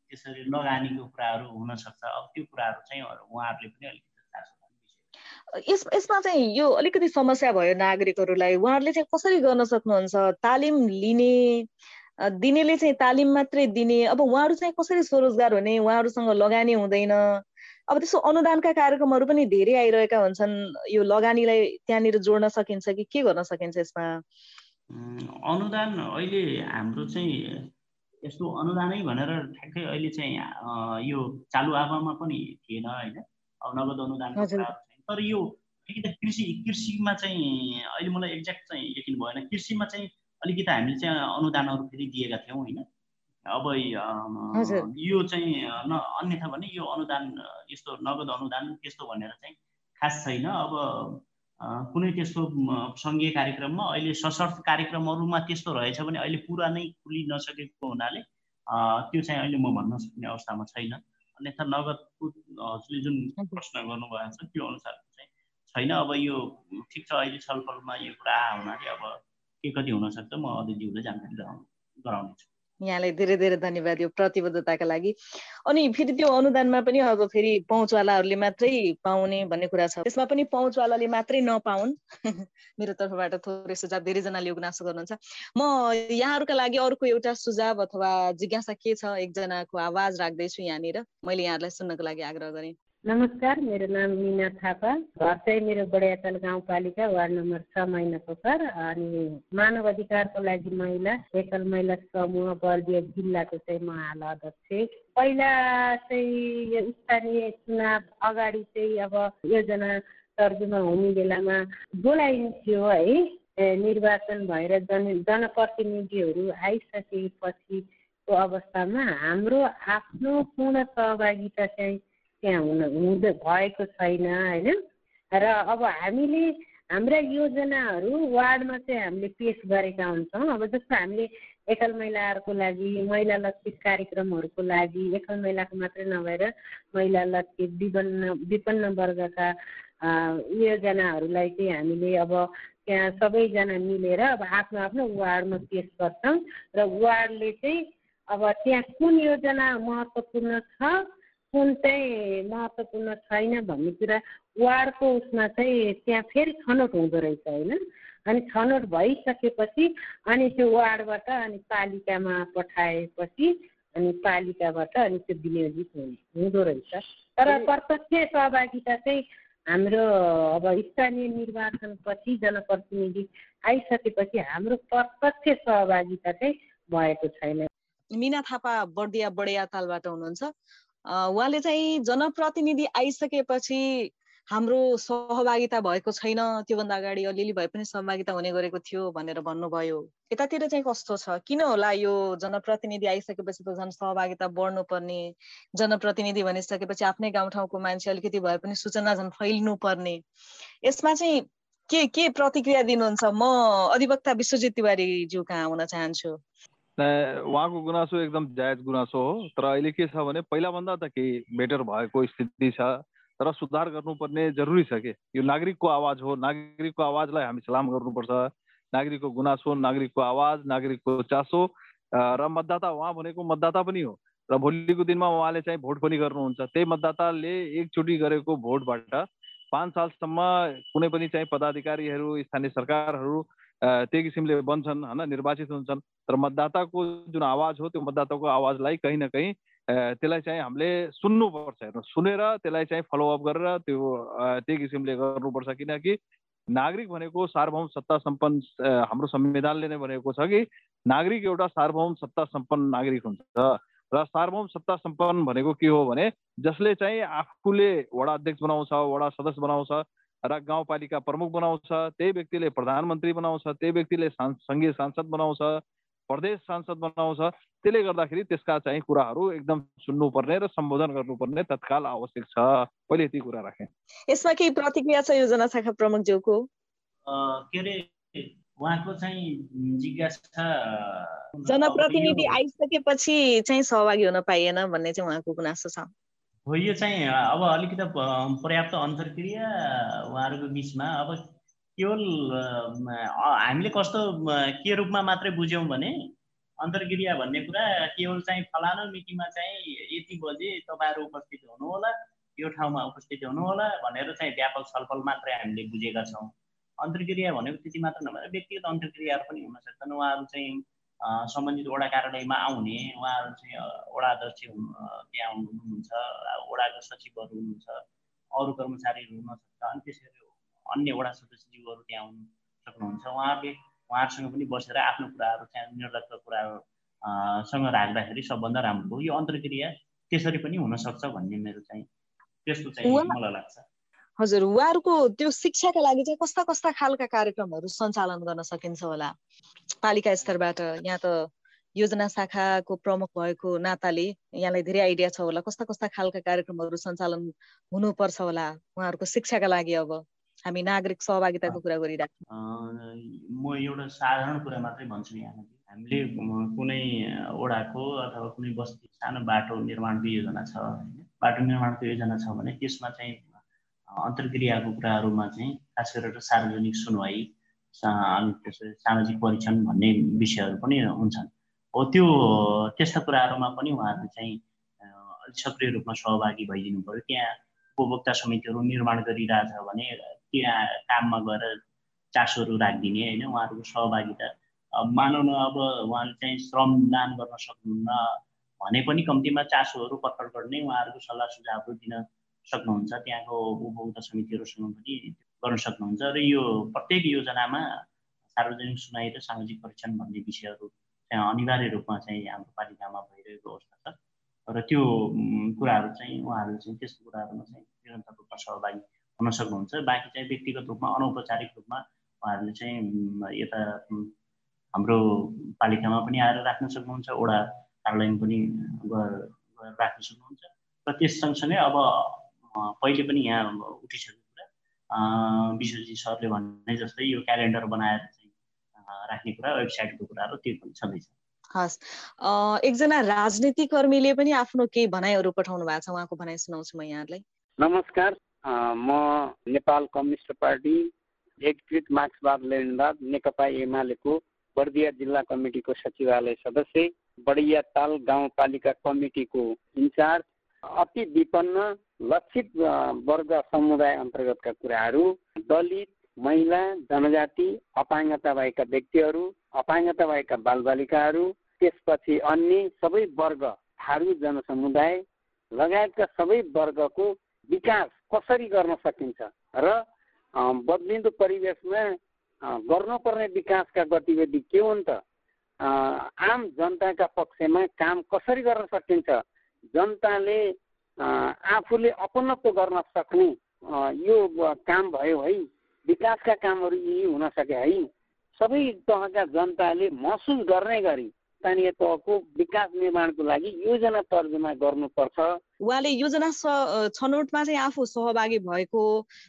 त्यसरी लगानीको कुराहरू हुनसक्छ। अब त्यो कुराहरू चाहिँ उहाँहरूले पनि अलिकति यस यसमा चाहिँ यो अलिकति समस्या भयो नागरिकहरूलाई। उहाँहरूले चाहिँ कसरी गर्न सक्नुहुन्छ? तालिम लिने दिनेले चाहिँ तालिम मात्रै दिने अब उहाँहरू चाहिँ कसरी स्वरोजगार हुने? उहाँहरूसँग लगानी हुँदैन। अब त्यसो अनुदानका कार्यक्रमहरू पनि धेरै आइरहेका हुन्छन्। यो लगानीलाई त्यहाँनिर जोड्न सकिन्छ कि के गर्न सकिन्छ यसमा? अनुदान अहिले हाम्रो चाहिँ यस्तो अनुदानै भनेर ठ्याक्कै अहिले चाहिँ यो चालु आवामा पनि थिएन होइन। अब नगद कुराहरू तर यो अलिकति कृषि कृषिमा चाहिँ अहिले मलाई एक्ज्याक्ट चाहिँ यकिन भएन। कृषिमा चाहिँ अलिकति हामीले चाहिँ अनुदानहरू फेरि दिएका थियौँ होइन। अब यो चाहिँ न अन्यथा भने यो अनुदान यस्तो नगद अनुदान त्यस्तो भनेर चाहिँ खास छैन। अब कुनै त्यस्तो सङ्घीय कार्यक्रममा अहिले सशर्त कार्यक्रमहरूमा त्यस्तो रहेछ भने अहिले पुरा नै खुलि नसकेको हुनाले त्यो चाहिँ अहिले म भन्न सक्ने अवस्थामा छैन। अन्यथा नगदको हजुरले जुन प्रश्न गर्नुभएको छ त्यो अनुसारको चाहिँ छैन। अब यो ठिक छ अहिले छलफलमा यो कुरा हुनाले अब के कति हुनसक्छ म अदितिज्यूलाई जानकारी गराउनु गराउनेछु। यहाँलाई धेरै धेरै धन्यवाद यो प्रतिबद्धताका लागि। अनि फेरि त्यो अनुदानमा पनि अब फेरि पहुँचवालाहरूले मात्रै पाउने भन्ने कुरा छ। त्यसमा पनि पहुँचवालाले मात्रै नपाउन्। मेरो तर्फबाट थोरै सुझाव धेरैजनाले यो गुनासो गर्नुहुन्छ। म यहाँहरूका लागि अर्को एउटा सुझाव अथवा जिज्ञासा के छ? एकजनाको आवाज राख्दैछु यहाँनिर। मैले यहाँहरूलाई सुन्नको लागि आग्रह गरेँ। नमस्कार मेरो नाम मिना थापा। घर चाहिँ मेरो बडियातल गाउँपालिका वार्ड नम्बर छ महिना पोखर अनि मानव अधिकारको लागि महिला एकल महिला समूह बर्दिया जिल्लाको चाहिँ म हाल अध्यक्ष पहिला चाहिँ स्थानीय चुनाव अगाडि चाहिँ अब योजना तर्जुमा हुने बेलामा बोलाइन्थ्यो है। निर्वाचन भएर जन जनप्रतिनिधिहरू आइसकेपछिको अवस्थामा हाम्रो आफ्नो पूर्ण सहभागिता चाहिँ त्यहाँ हुन हुँदै भएको छैन होइन? र अब हामीले हाम्रा योजनाहरू वार्डमा चाहिँ हामीले पेस गरेका हुन्छौँ। अब जस्तो हामीले एकल महिलाहरूको लागि महिला लक्षित कार्यक्रमहरूको लागि एकल महिलाको मात्रै नभएर महिला लक्षित विपन्न विपन्न वर्गका योजनाहरूलाई चाहिँ हामीले अब त्यहाँ सबैजना मिलेर अब आफ्नो आफ्नो वार्डमा पेस गर्छौँ। र वार्डले चाहिँ अब त्यहाँ कुन योजना महत्त्वपूर्ण छ कुन चाहिँ महत्त्वपूर्ण छैन भन्ने कुरा वार्डको उसमा चाहिँ त्यहाँ फेरि छनौट हुँदो रहेछ होइन। अनि छनौट भइसकेपछि अनि त्यो वार्डबाट अनि पालिकामा पठाएपछि अनि पालिकाबाट अनि त्यो विनियोजित हुँदो रहेछ। तर प्रत्यक्ष सहभागिता चाहिँ हाम्रो अब स्थानीय निर्वाचनपछि जनप्रतिनिधि आइसकेपछि हाम्रो प्रत्यक्ष सहभागिता चाहिँ भएको छैन। मिना थापा बर्दिया बडिया तालबाट हुनुहुन्छ। उहाँले चाहिँ जनप्रतिनिधि आइसकेपछि हाम्रो सहभागिता भएको छैन। त्योभन्दा अगाडि अलिअलि भए पनि सहभागिता हुने गरेको थियो भनेर भन्नुभयो। यतातिर चाहिँ कस्तो छ? किन होला यो जनप्रतिनिधि आइसकेपछि त झन् सहभागिता बढ्नुपर्ने? जनप्रतिनिधि भनिसकेपछि आफ्नै गाउँठाउँको मान्छे अलिकति भए पनि सूचना झन् फैलिनु पर्ने यसमा चाहिँ के के प्रतिक्रिया दिनुहुन्छ? म अधिवक्ता विश्वजित तिवारीज्यू कहाँ आउन चाहन्छु? उहाँको गुनासो एकदम जायज गुनासो हो। तर अहिले के छ भने पहिलाभन्दा त केही बेटर भएको स्थिति छ तर सुधार गर्नुपर्ने जरुरी छ कि? यो नागरिकको आवाज हो। नागरिकको आवाजलाई हामी सलाम गर्नुपर्छ। नागरिकको गुनासो नागरिकको आवाज नागरिकको चासो र मतदाता उहाँ भनेको मतदाता पनि हो। र भोलिको दिनमा उहाँले चाहिँ भोट पनि गर्नुहुन्छ। त्यही मतदाताले एकचोटि गरेको भोटबाट पाँच सालसम्म कुनै पनि चाहिँ पदाधिकारीहरू स्थानीय सरकारहरू त्यही किसिमले बन्छन् होइन निर्वाचित हुन्छन्। तर मतदाताको जुन आवाज हो त्यो मतदाताको आवाजलाई कहीँ न कहीँ त्यसलाई चाहिँ हामीले सुन्नुपर्छ हेर्नु। सुनेर त्यसलाई चाहिँ फलोअप गरेर त्यो त्यही किसिमले गर्नुपर्छ। किनकि नागरिक भनेको सार्वभौम सत्ता सम्पन्न हाम्रो संविधानले नै भनेको छ कि नागरिक एउटा सार्वभौम सत्ता सम्पन्न नागरिक हुन्छ। र सार्वभौम सत्ता सम्पन्न भनेको के हो भने जसले चाहिँ आफूले वडा अध्यक्ष बनाउँछ वडा सदस्य बनाउँछ र गाउँपालिका प्रमुख बनाउँछ त्यही व्यक्तिले प्रधानमन्त्री बनाउँछ त्यही व्यक्तिले सङ्घीय सांसद बनाउँछ प्रदेश सांसद बनाउँछ त्यसले गर्दाखेरि त्यसका चाहिँ कुराहरू एकदम सुन्नुपर्ने र सम्बोधन गर्नुपर्ने तत्काल आवश्यक छ। पहिले यति कुरा राखेँ। यसमा केही प्रतिक्रिया छ योजना शाखा प्रमुखज्यूको? के अरे उहाँको चाहिँ जिज्ञासा जनप्रतिनिधि आइसकेपछि चाहिँ सहभागी हुन पाइएन भन्ने चाहिँ उहाँको गुनासो छ। हो यो चाहिँ अब अलिकति पर्याप्त अन्तर्क्रिया उहाँहरूको बिचमा। अब केवल हामीले कस्तो के रूपमा मात्रै बुझ्यौँ भने अन्तर्क्रिया भन्ने कुरा केवल चाहिँ फलानु मितिमा चाहिँ यति बजे तपाईँहरू उपस्थित हुनुहोला यो ठाउँमा उपस्थित हुनुहोला भनेर चाहिँ व्यापक छलफल मात्रै हामीले बुझेका छौँ। अन्तर्क्रिया भनेको त्यति मात्र नभएर व्यक्तिगत अन्तर्क्रियाहरू पनि हुन सक्छन्। उहाँहरू चाहिँ सम्बन्धित वडा कार्यालयमा आउने उहाँहरू चाहिँ वडा अध्यक्ष त्यहाँ हुनुहुन्छ वडाका सचिवहरू हुनुहुन्छ अरू कर्मचारीहरू हुनसक्छ अनि त्यसरी अन्य वडा सदस्यज्यूहरू त्यहाँ हुनु सक्नुहुन्छ। उहाँहरूले उहाँहरूसँग पनि बसेर आफ्नो कुराहरू त्यहाँ निर्लक्ष कुराहरू सँग राख्दाखेरि सबभन्दा राम्रो हो। यो अन्तर्क्रिया त्यसरी पनि हुनसक्छ भन्ने मेरो चाहिँ त्यस्तो चाहिँ मलाई लाग्छ। हजुर उहाँहरूको त्यो शिक्षाका लागि चाहिँ कस्ता कस्ता खालका कार्यक्रमहरू सञ्चालन गर्न सकिन्छ होला? पालिका स्तरबाट यहाँ त योजना शाखाको प्रमुख भएको नाताले यहाँलाई धेरै आइडिया छ होला। कस्ता कस्ता खालका कार्यक्रमहरू सञ्चालन हुनुपर्छ होला उहाँहरूको शिक्षाका लागि अब? हामी नागरिक सहभागिताको कुरा गरिरहेको म एउटा साधारण कुरा मात्रै भन्छु यहाँ हामीले कुनै ओडाको अथवा कुनै बस्ती सानो बाटो निर्माणको योजना छ बाटो निर्माणको योजना छ भने त्यसमा चाहिँ अन्तर्क्रियाको कुराहरूमा चाहिँ खास गरेर सार्वजनिक सुनवाई सामाजिक परीक्षण भन्ने विषयहरू पनि हुन्छन्। हो त्यो त्यस्ता कुराहरूमा पनि उहाँहरू चाहिँ अलिक सक्रिय रूपमा सहभागी भइदिनु पऱ्यो। त्यहाँ उपभोक्ता समितिहरू निर्माण गरिरहेछ भने त्यहाँ काममा गएर चासोहरू राखिदिने होइन उहाँहरूको सहभागिता। मानव न अब उहाँले चाहिँ श्रमदान गर्न सक्नुहुन्न भने पनि कम्तीमा चासोहरू पक्कर गर्ने उहाँहरूको सल्लाह सुझावहरू दिन सक्नुहुन्छ। त्यहाँको उपभोक्ता समितिहरूसँग पनि गर्न सक्नुहुन्छ र यो प्रत्येक योजनामा सार्वजनिक सुनाइ र सामाजिक परीक्षण भन्ने विषयहरू चाहिँ अनिवार्य रूपमा चाहिँ हाम्रो पालिकामा भइरहेको अवस्था छ। र त्यो कुराहरू चाहिँ उहाँहरू चाहिँ त्यस्तो कुराहरूमा चाहिँ निरन्तर रूपमा सहभागी हुन सक्नुहुन्छ। बाँकी चाहिँ व्यक्तिगत रूपमा अनौपचारिक रूपमा उहाँहरूले चाहिँ यता हाम्रो पालिकामा पनि आएर राख्न सक्नुहुन्छ वडा कार्यालयमा पनि गएर राख्न सक्नुहुन्छ। र त्यस सँगसँगै अब पहिले पनि यहाँ उठिसकेको कुरा विश्वजी सरले भन्ने जस्तै यो क्यालेन्डर बनाएर चाहिँ राख्ने कुरा वेबसाइटको कुराहरू त्यो पनि छँदैछ हस्। एकजना राजनीति कर्मीले पनि आफ्नो केही भनाइहरू पठाउनु भएको छ उहाँको भनाइ सुनाउँछु म यहाँलाई नमस्कार। म नेपाल कम्युनिस्ट पार्टी एकीकृत मार्क्सवाद लेनवाद नेकपा एमालेको बर्दिया जिल्ला कमिटीको सचिवालय सदस्य बडिया ताल गाउँपालिका कमिटीको इन्चार्ज अति विपन्न लक्षित वर्ग समुदाय अन्तर्गतका कुराहरू दलित महिला जनजाति अपाङ्गता भएका व्यक्तिहरू अपाङ्गता भएका बालबालिकाहरू त्यसपछि अन्य सबै वर्ग थारू जनसमुदाय लगायतका सबै वर्गको विकास कसरी गर्न सकिन्छ र बदलिँदो परिवेशमा गर्नुपर्ने विकासका गतिविधि के हुन् त? आम जनताका पक्षमा काम कसरी गर्न सकिन्छ? जनताले आफूले अपनत्व गर्न सक्ने यो काम भयो है। विकासका कामहरू यही हुन सके है। सबै तहका जनताले महसुस गर्ने गरी स्थानीय तहको विकास निर्माणको लागि योजना तर्जुमा गर्नुपर्छ। उहाँले योजना छनौटमा चाहिँ आफू सहभागी भएको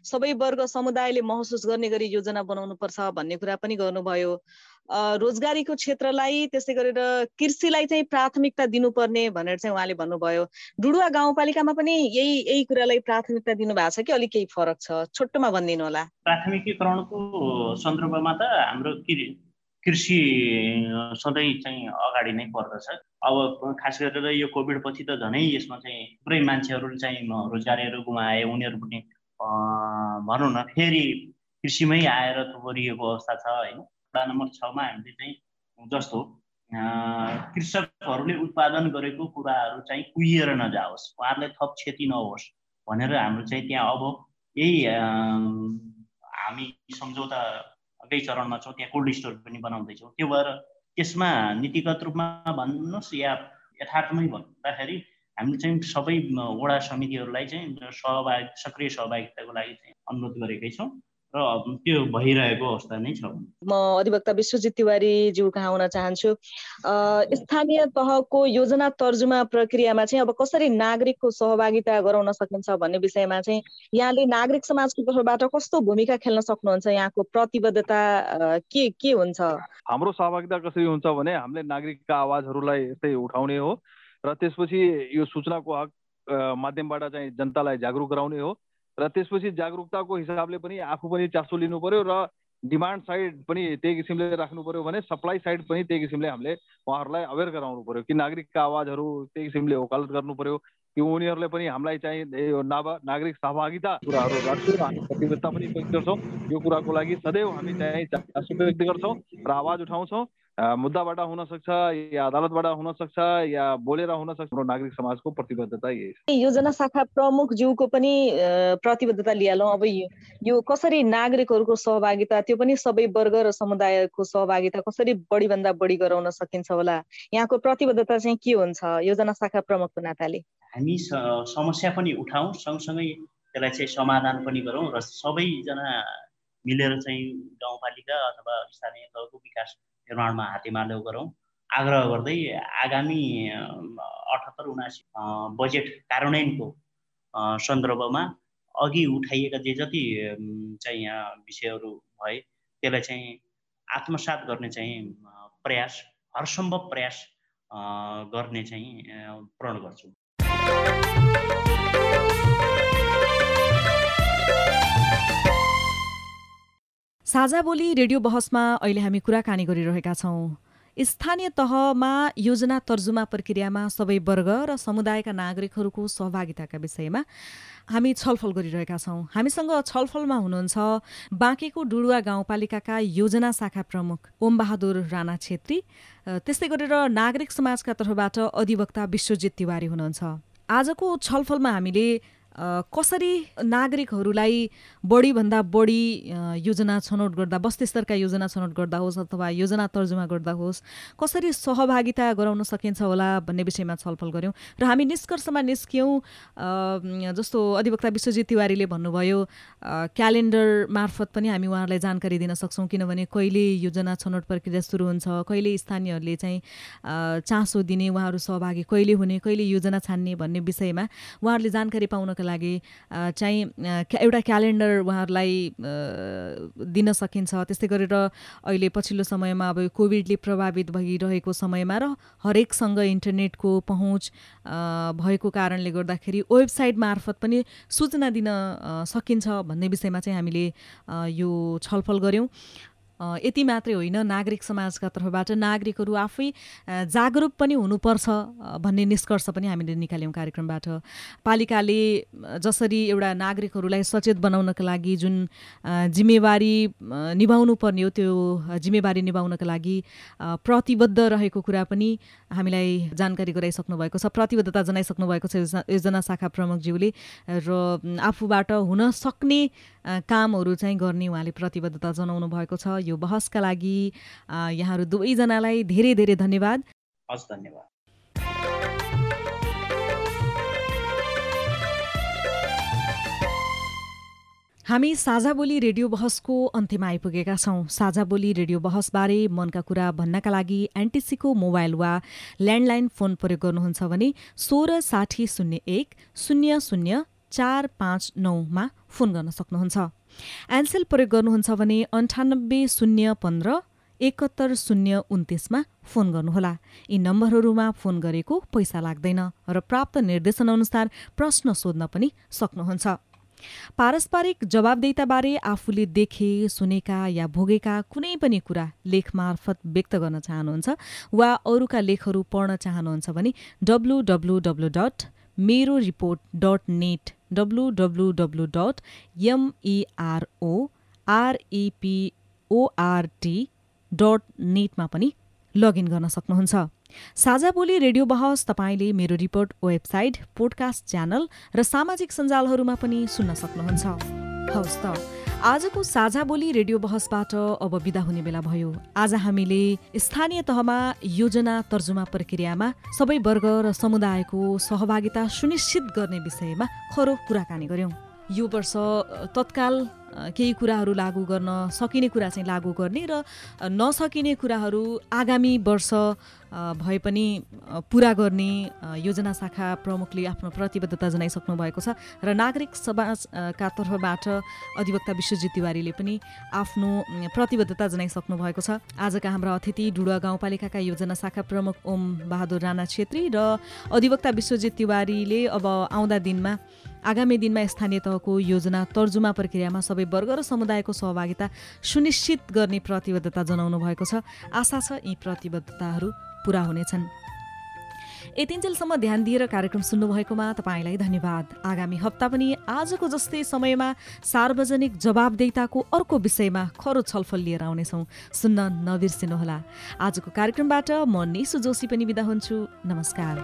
सबै वर्ग समुदायले महसुस गर्ने गरी योजना बनाउनु पर्छ भन्ने कुरा पनि गर्नुभयो। रोजगारीको क्षेत्रलाई त्यसै गरेर कृषिलाई चाहिँ प्राथमिकता दिनुपर्ने भनेर चाहिँ उहाँले भन्नुभयो। डुडुवा गाउँपालिकामा पनि यही यही कुरालाई प्राथमिकता दिनुभएको छ कि अलिक केही फरक छ? छोटोमा भनिदिनु होला। प्राथमिकीकरणको सन्दर्भमा त हाम्रो कृषि सधैँ चाहिँ अगाडि नै पर्दछ अब खास गरेर यो कोभिड पछि त झनै यसमा चाहिँ थुप्रै मान्छेहरू चाहिँ रोजगारीहरू गुमाए। उनीहरू पनि भनौँ न फेरि कृषिमै आएर थुपरिएको अवस्था छ होइन। वडा नम्बर छमा हामीले चाहिँ जस्तो कृषकहरूले उत्पादन गरेको कुराहरू चाहिँ कुहिएर नजाओस्। उहाँहरूलाई थप क्षति नहोस् भनेर हाम्रो चाहिँ त्यहाँ अब यही हामी सम्झौता अगै चरणमा छौँ त्यहाँ कोल्ड स्टोर पनि बनाउँदैछौँ। त्यो भएर त्यसमा नीतिगत रूपमा भन्नुहोस् या यथार्थमै भन्दाखेरि हामीले चाहिँ सबै वडा समितिहरूलाई चाहिँ सहभागी सक्रिय सहभागिताको लागि चाहिँ अनुरोध गरेकै छौँ। र त्यो भइरहेको अवस्था नै छ। म अधिवक्ता विश्वजित तिवारीज्यू कहाँ आउन चाहन्छु। स्थानीय तहको योजना तर्जुमा प्रक्रियामा चाहिँ अब कसरी नागरिकको सहभागिता गराउन सकिन्छ भन्ने विषयमा चाहिँ यहाँले नागरिक समाजको तर्फबाट कस्तो भूमिका खेल्न सक्नुहुन्छ? यहाँको प्रतिबद्धता के के हुन्छ? हाम्रो सहभागिता कसरी हुन्छ भने हामीले नागरिकका आवाजहरूलाई यस्तै उठाउने हो र त्यसपछि यो सूचनाको हक माध्यमबाट चाहिँ जनतालाई जागरुक गराउने हो। र त्यसपछि जागरुकताको हिसाबले पनि आफू पनि चासो लिनु पर्यो र डिमान्ड साइड पनि त्यही किसिमले राख्नु पर्यो भने सप्लाई साइड पनि त्यही किसिमले हामीले उहाँहरूलाई अवेर गराउनु पर्यो। कि नागरिकका आवाजहरू त्यही किसिमले वकालत गर्नु पर्यो कि उनीहरूले पनि हामीलाई चाहिँ यो नागरिक सहभागिता कुराहरू राख्छौँ हामी प्रतिबद्धता पनि व्यक्त गर्छौँ। यो कुराको लागि सदैव हामी चाहिँ चासो व्यक्त गर्छौँ र आवाज उठाउँछौँ। मुद्दाबाट हुन सक्छ या अदालतबाट हुन सक्छ या बोलेर हुन सक्छ हाम्रो नागरिक समाजको प्रतिबद्धता यही योजना शाखा प्रमुख ज्यूको पनि प्रतिबद्धता लिइहालौँ अब यो कसरी नागरिकहरूको सहभागिता त्यो पनि सबै वर्ग र समुदायको सहभागिता कसरी बढी भन्दा बढी गराउन सकिन्छ होला? यहाँको प्रतिबद्धता चाहिँ के हुन्छ योजना शाखा प्रमुखको नाताले? हामी समस्या पनि उठाउँ सँगसँगै त्यसलाई चाहिँ समाधान पनि गरौँ र सबैजना मिलेर चाहिँ गाउँपालिका अथवा स्थानीय तहको विकास निर्माणमा हातेमालो गरौँ। आग्रह गर्दै आगामी अठहत्तर उनासी बजेट कार्यान्वयनको सन्दर्भमा अघि उठाइएका जे जति चाहिँ यहाँ विषयहरू भए त्यसलाई चाहिँ आत्मसात गर्ने चाहिँ प्रयास हरसम्भव प्रयास गर्ने चाहिँ प्रण गर्छु। साझा बोली रेडियो बहसमा अहिले हामी कुराकानी गरिरहेका छौँ। स्थानीय तहमा योजना तर्जुमा प्रक्रियामा सबै वर्ग र समुदायका नागरिकहरूको सहभागिताका विषयमा हामी छलफल गरिरहेका छौँ। हामीसँग छलफलमा हुनुहुन्छ बाँकेको डुडुवा गाउँपालिकाका योजना शाखा प्रमुख ओम बहादुर राणा छेत्री। त्यस्तै गरेर नागरिक समाजका तर्फबाट अधिवक्ता विश्वजित तिवारी हुनुहुन्छ। आजको छलफलमा हामीले कसरी नागरिकहरूलाई बढीभन्दा बढी योजना छनौट गर्दा बस्तीस्तरका योजना छनौट गर्दा होस् अथवा योजना तर्जुमा गर्दा होस् कसरी सहभागिता गराउन सकिन्छ होला भन्ने विषयमा छलफल गऱ्यौँ र हामी निष्कर्षमा निस्क्यौँ जस्तो अधिवक्ता विश्वजित तिवारीले भन्नुभयो क्यालेन्डर मार्फत पनि हामी उहाँहरूलाई जानकारी दिन सक्छौँ किनभने कहिले योजना छनौट प्रक्रिया सुरु हुन्छ कहिले स्थानीयहरूले चाहिँ चासो दिने उहाँहरू सहभागी कहिले हुने कहिले योजना छान्ने भन्ने विषयमा उहाँहरूले जानकारी पाउनका लागि चाहिँ एउटा क्यालेन्डर उहाँहरूलाई दिन सकिन्छ। त्यस्तै गरेर अहिले पछिल्लो समयमा अब कोभिडले प्रभावित भइरहेको समयमा र हरेकसँग इन्टरनेटको पहुँच भएको कारणले गर्दाखेरि वेबसाइट मार्फत पनि सूचना दिन सकिन्छ भन्ने विषयमा चाहिँ हामीले यो छलफल गऱ्यौँ। यति मात्रै होइन नागरिक समाजका तर्फबाट नागरिकहरू आफै जागरुक पनि हुनुपर्छ भन्ने निष्कर्ष पनि हामीले निकाल्यौँ कार्यक्रमबाट। पालिकाले जसरी एउटा नागरिकहरूलाई सचेत बनाउनका लागि जुन जिम्मेवारी निभाउनु पर्ने हो त्यो जिम्मेवारी निभाउनका लागि प्रतिबद्ध रहेको कुरा पनि हामीलाई जानकारी गराइसक्नु भएको छ प्रतिबद्धता जनाइसक्नु भएको छ योजना शाखा प्रमुखज्यूले र आफूबाट हुन सक्ने कामहरू चाहिँ गर्ने उहाँले प्रतिबद्धता जनाउनु भएको छ। यो बहसका लागि यहाँहरू दुवैजनालाई धेरै धेरै धन्यवाद। हस् धन्यवाद। हामी साझा बोली रेडियो बहसको अन्त्यमा आइपुगेका छौँ। साझा बोली रेडियो बहसबारे मनका कुरा भन्नका लागि एनटिसीको मोबाइल वा ल्यान्डलाइन फोन प्रयोग गर्नुहुन्छ भने सोह्र साठी शून्य एक शून्य शून्य चार पाँच नौमा फोन गर्न सक्नुहुन्छ। एन्सेल प्रयोग गर्नुहुन्छ भने अन्ठानब्बे शून्य पन्ध्र एकहत्तर शून्य उन्तिसमा फोन गर्नुहोला। यी नम्बरहरूमा फोन गरेको पैसा लाग्दैन र प्राप्त निर्देशनअनुसार प्रश्न सोध्न पनि सक्नुहुन्छ। पारस्परिक जवाबदेताबारे आफूले देखे सुनेका या भोगेका कुनै पनि कुरा लेख मार्फत व्यक्त गर्न चाहनुहुन्छ वा अरूका लेखहरू पढ्न चाहनुहुन्छ भने W W W dot Mero report dot net W W W dot M E R O R E P O R T dot नेटमा पनि लगइन गर्न सक्नुहुन्छ। साझा बोली रेडियो बहस तपाईँले मेरो रिपोर्ट वेबसाइट पोडकास्ट च्यानल र सामाजिक सञ्जालहरूमा पनि सुन्न सक्नुहुन्छ। हवस् त। आजको साझा बोली रेडियो बहसबाट अब विदा हुने बेला भयो। आज हामीले स्थानीय तहमा योजना तर्जुमा प्रक्रियामा सबै वर्ग र समुदायको सहभागिता सुनिश्चित गर्ने विषयमा खरो कुराकानी गर्यौँ यो वर्ष तत्काल केही कुराहरू लागू गर्न सकिने कुरा चाहिँ लागू गर्ने र नसकिने कुराहरू आगामी वर्ष भए पनि पुरा गर्ने योजना शाखा प्रमुखले आफ्नो प्रतिबद्धता जनाइसक्नु भएको छ र नागरिक समाजका तर्फबाट अधिवक्ता विश्वजित तिवारीले पनि आफ्नो प्रतिबद्धता जनाइसक्नु भएको छ। आजका हाम्रा अतिथि डुडुवा गाउँपालिकाका योजना शाखा प्रमुख ओम बहादुर राणा छेत्री र अधिवक्ता विश्वजित तिवारीले अब आउँदा दिनमा आगामी दिनमा स्थानीय तहको योजना तर्जुमा प्रक्रियामा सबै वर्ग र समुदायको सहभागिता सुनिश्चित गर्ने प्रतिबद्धता जनाउनु भएको छ। आशा छ यी प्रतिबद्धताहरू पुरा हुनेछन्। यतिन्जेलसम्म ध्यान दिएर कार्यक्रम सुन्नुभएकोमा तपाईँलाई धन्यवाद। आगामी हप्ता पनि आजको जस्तै समयमा सार्वजनिक जवाबदेताको अर्को विषयमा खरो छलफल लिएर आउनेछौँ। सुन्न नबिर्सिनुहोला। आजको कार्यक्रमबाट म निसु जोशी पनि बिदा हुन्छु। नमस्कार।